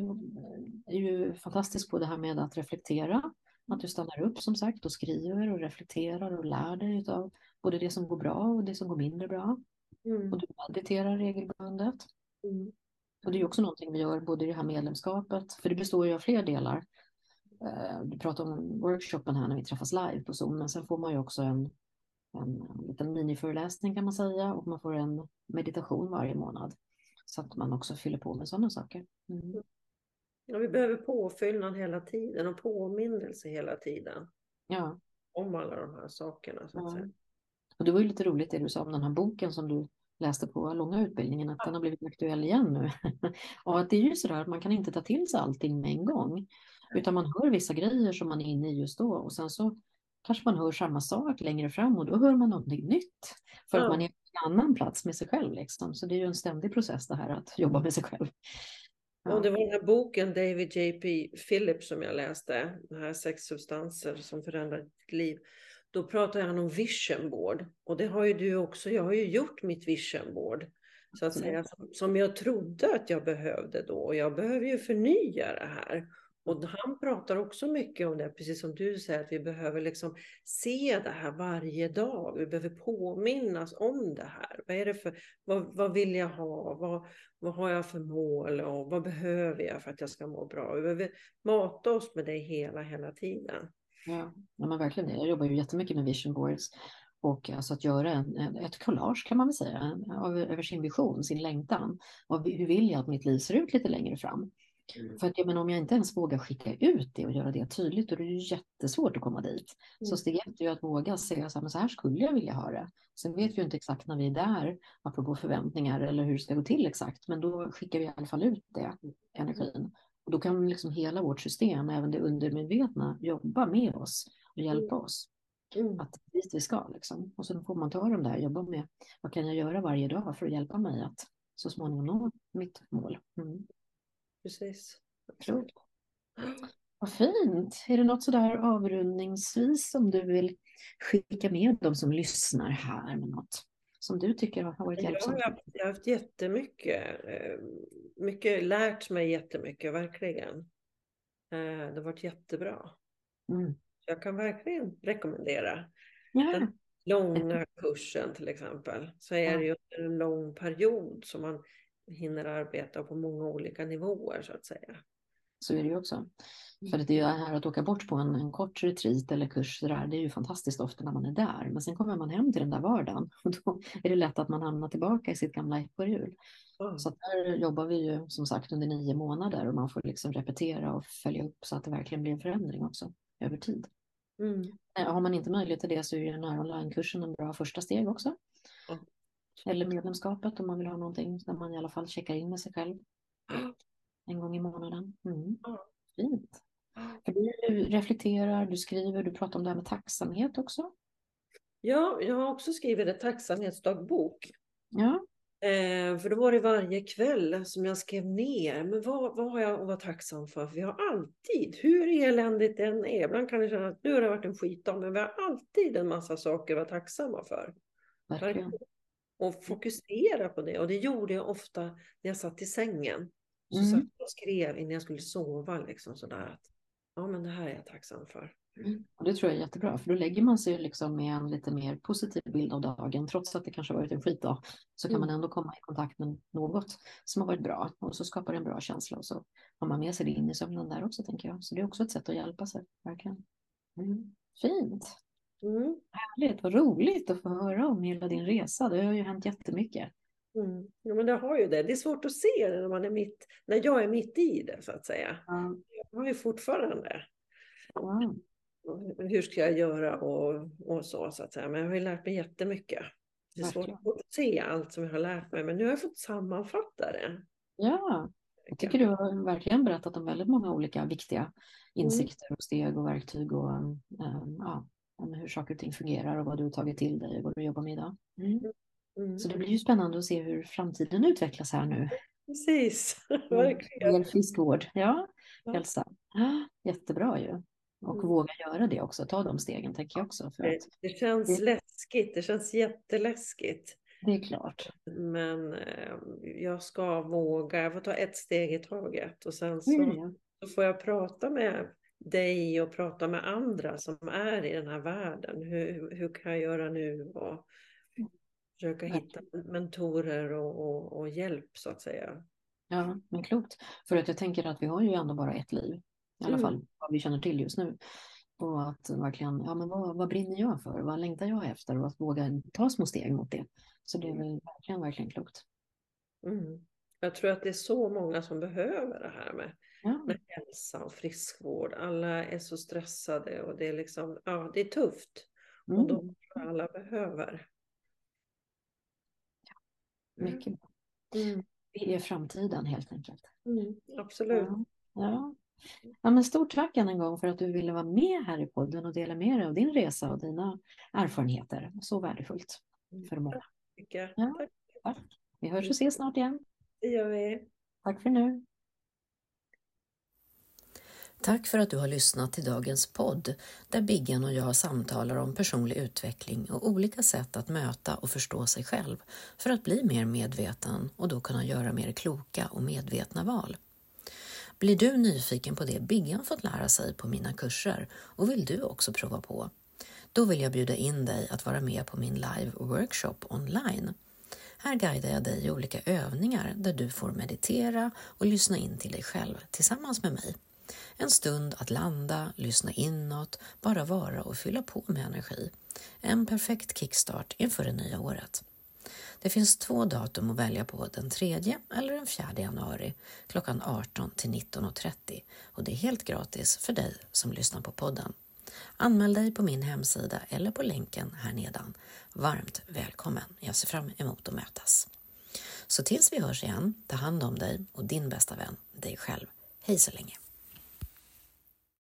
[SPEAKER 1] är ju fantastisk på det här med att reflektera. Att du stannar upp som sagt och skriver och reflekterar och lär dig av både det som går bra och det som går mindre bra. Mm. Och du mediterar regelbundet. Mm. Och det är också någonting vi gör både i det här medlemskapet, för det består ju av fler delar. Eh, du pratar om workshopen här när vi träffas live på Zoom, men sen får man ju också en en liten miniföreläsning kan man säga och man får en meditation varje månad. Så att man också fyller på med sådana saker. Mm.
[SPEAKER 2] Ja, vi behöver påfyllnad hela tiden och påminnelse hela tiden. Ja. Om alla de här sakerna. Så att ja. säga.
[SPEAKER 1] Och det var ju lite roligt det du sa om den här boken som du läste på långa utbildningen, att den har blivit aktuell igen nu. och att det är ju sådär att man kan inte ta till sig allting med en gång. Utan man hör vissa grejer som man är inne i just då och sen så kanske man hör samma sak längre fram och då hör man någonting nytt. För att man är på en annan plats med sig själv. Liksom. Så det är ju en ständig process det här att jobba med sig själv.
[SPEAKER 2] Ja. Och det var den här boken David J.P. Phillips som jag läste, den här sex substanser som förändrar ditt liv. Då pratar han om vision board och det har ju du också. Jag har ju gjort mitt vision board så att säga som, jag trodde att jag behövde då och jag behöver ju förnya det här. Och han pratar också mycket om det, precis som du säger, att vi behöver liksom se det här varje dag. Vi behöver påminnas om det här. Vad, är det för, vad, vad vill jag ha? Vad, vad har jag för mål? Och vad behöver jag för att jag ska må bra? Vi behöver mata oss med det hela, hela tiden.
[SPEAKER 1] Ja, ja men verkligen. Jag jobbar ju jättemycket med vision boards. Och alltså att göra en, ett collage kan man väl säga, av, över sin vision, sin längtan. Och hur vill jag att mitt liv ser ut lite längre fram? Mm. För att jag menar, om jag inte ens vågar skicka ut det och göra det tydligt, då är det ju jättesvårt att komma dit. Mm. Så steg ett är att våga säga så här, men så här skulle jag vilja ha det. Sen vet vi ju inte exakt när vi är där, apropå förväntningar eller hur det ska gå till exakt, men då skickar vi i alla fall ut det, energin. Och då kan liksom hela vårt system, även det undermedvetna, jobba med oss och hjälpa mm. oss. Mm. Att dit vi ska liksom. Och så får man ta de där, jobba med vad kan jag göra varje dag för att hjälpa mig att så småningom nå mitt mål. Mm.
[SPEAKER 2] Precis.
[SPEAKER 1] Klokt. Vad fint. Är det något sådär avrundningsvis som du vill skicka med dem som lyssnar här med något som du tycker har varit hjälpsamt?
[SPEAKER 2] Jag, jag har haft jättemycket, eh, mycket, lärt mig jättemycket, verkligen. Eh, det har varit jättebra. Mm. Jag kan verkligen rekommendera ja. den långa kursen till exempel. Så är det ju en lång period som man hinner arbeta på många olika nivåer så att säga.
[SPEAKER 1] Så är det ju också. För det är ju här att åka bort på en, en kort retreat eller kurs, det, där, det är ju fantastiskt ofta när man är där. Men sen kommer man hem till den där vardagen och då är det lätt att man hamnar tillbaka i sitt gamla ekorrhjul. Mm. Så där jobbar vi ju som sagt under nio månader och man får liksom repetera och följa upp så att det verkligen blir en förändring också över tid. Mm. Har man inte möjlighet till det så är den här onlinekursen en bra första steg också. Mm. Eller medlemskapet om man vill ha någonting där man i alla fall checkar in med sig själv en gång i månaden. Mm. Fint. För du reflekterar, du skriver, du pratar om det här med tacksamhet också.
[SPEAKER 2] Ja, jag har också skrivit en tacksamhetsdagbok.
[SPEAKER 1] Ja.
[SPEAKER 2] Eh, för då var det varje kväll som jag skrev ner, men vad, vad har jag att vara tacksam för? För vi har alltid, hur eländigt det än är, ibland kan det kännas att nu har det varit en skitdag, men vi har alltid en massa saker att vara tacksamma för.
[SPEAKER 1] Verkligen.
[SPEAKER 2] Och fokusera på det. Och det gjorde jag ofta när jag satt i sängen. Så mm. satt jag skrev innan jag skulle sova, liksom sådär att ja, men det här är jag tacksam för.
[SPEAKER 1] Mm. Och det tror jag är jättebra, för då lägger man sig liksom med en lite mer positiv bild av dagen. Trots att det kanske har varit en skitdag så kan mm. man ändå komma i kontakt med något som har varit bra och så skapar det en bra känsla och så har man med sig det in i sömnen där också tänker jag. Så det är också ett sätt att hjälpa sig, verkligen. Mm. Fint! Mm. Härligt, vad roligt att få höra om hela din resa. Det har ju hänt jättemycket.
[SPEAKER 2] Mm. Ja, men det har ju det. Det är svårt att se när, man är mitt, när jag är mitt i det, så att säga.
[SPEAKER 1] Ja.
[SPEAKER 2] Jag har ju fortfarande.
[SPEAKER 1] Wow.
[SPEAKER 2] Hur ska jag göra och, och så, så att säga. Men jag har ju lärt mig jättemycket. Det är svårt att se allt som jag har lärt mig, men nu har jag fått sammanfatta det.
[SPEAKER 1] Ja, jag tycker du har verkligen berättat om väldigt många olika viktiga mm. insikter och steg och verktyg och um, ja, hur saker och ting fungerar och vad du har tagit till dig och vad du jobbar med idag. Mm. Mm. Så det blir ju spännande att se hur framtiden utvecklas här nu.
[SPEAKER 2] Precis, verkligen.
[SPEAKER 1] Mm. Friskvård, ja, ja. hälsa. Jättebra ju. Och mm. våga göra det också, ta de stegen tänker jag också. För
[SPEAKER 2] att
[SPEAKER 1] det
[SPEAKER 2] känns det... läskigt, det känns jätteläskigt.
[SPEAKER 1] Det är klart.
[SPEAKER 2] Men eh, jag ska våga, jag får ta ett steg i taget och sen så,
[SPEAKER 1] mm.
[SPEAKER 2] så får jag prata med dig och prata med andra som är i den här världen. Hur, hur kan jag göra nu? Och försöka hitta mentorer och, och, och, hjälp så att säga.
[SPEAKER 1] Ja, men klokt. För att jag tänker att vi har ju ändå bara ett liv. I alla mm. fall vad vi känner till just nu. Och att verkligen, ja men vad, vad brinner jag för? Vad längtar jag efter? Och att våga ta små steg mot det. Så det är väl verkligen, verkligen klokt.
[SPEAKER 2] Mm. Jag tror att det är så många som behöver det här med
[SPEAKER 1] ja.
[SPEAKER 2] med hälsa och friskvård. Alla är så stressade och det är liksom, ja det är tufft. Mm. Och de alla behöver.
[SPEAKER 1] Ja. Mycket bra. Mm. Det är framtiden helt enkelt.
[SPEAKER 2] Mm, absolut.
[SPEAKER 1] Ja. ja. Ja, men stort tack än en gång för att du ville vara med här i podden och dela med dig av din resa och dina erfarenheter. Så värdefullt för många.
[SPEAKER 2] Tack.
[SPEAKER 1] Ja, tack. Vi hörs och ses snart igen.
[SPEAKER 2] Det gör vi.
[SPEAKER 1] Tack för nu.
[SPEAKER 3] Tack för att du har lyssnat till dagens podd där Biggen och jag samtalar om personlig utveckling och olika sätt att möta och förstå sig själv för att bli mer medveten och då kunna göra mer kloka och medvetna val. Blir du nyfiken på det Biggan fått lära sig på mina kurser och vill du också prova på? Då vill jag bjuda in dig att vara med på min live workshop online. Här guidar jag dig i olika övningar där du får meditera och lyssna in till dig själv tillsammans med mig. En stund att landa, lyssna inåt, bara vara och fylla på med energi. En perfekt kickstart inför det nya året.
[SPEAKER 1] Det finns två datum att välja på, den 3 eller den 4 januari klockan 18 till 19.30 och det är helt gratis för dig som lyssnar på podden. Anmäl dig på min hemsida eller på länken här nedan. Varmt välkommen! Jag ser fram emot att mötas. Så tills vi hörs igen, ta hand om dig och din bästa vän, dig själv. Hej så länge!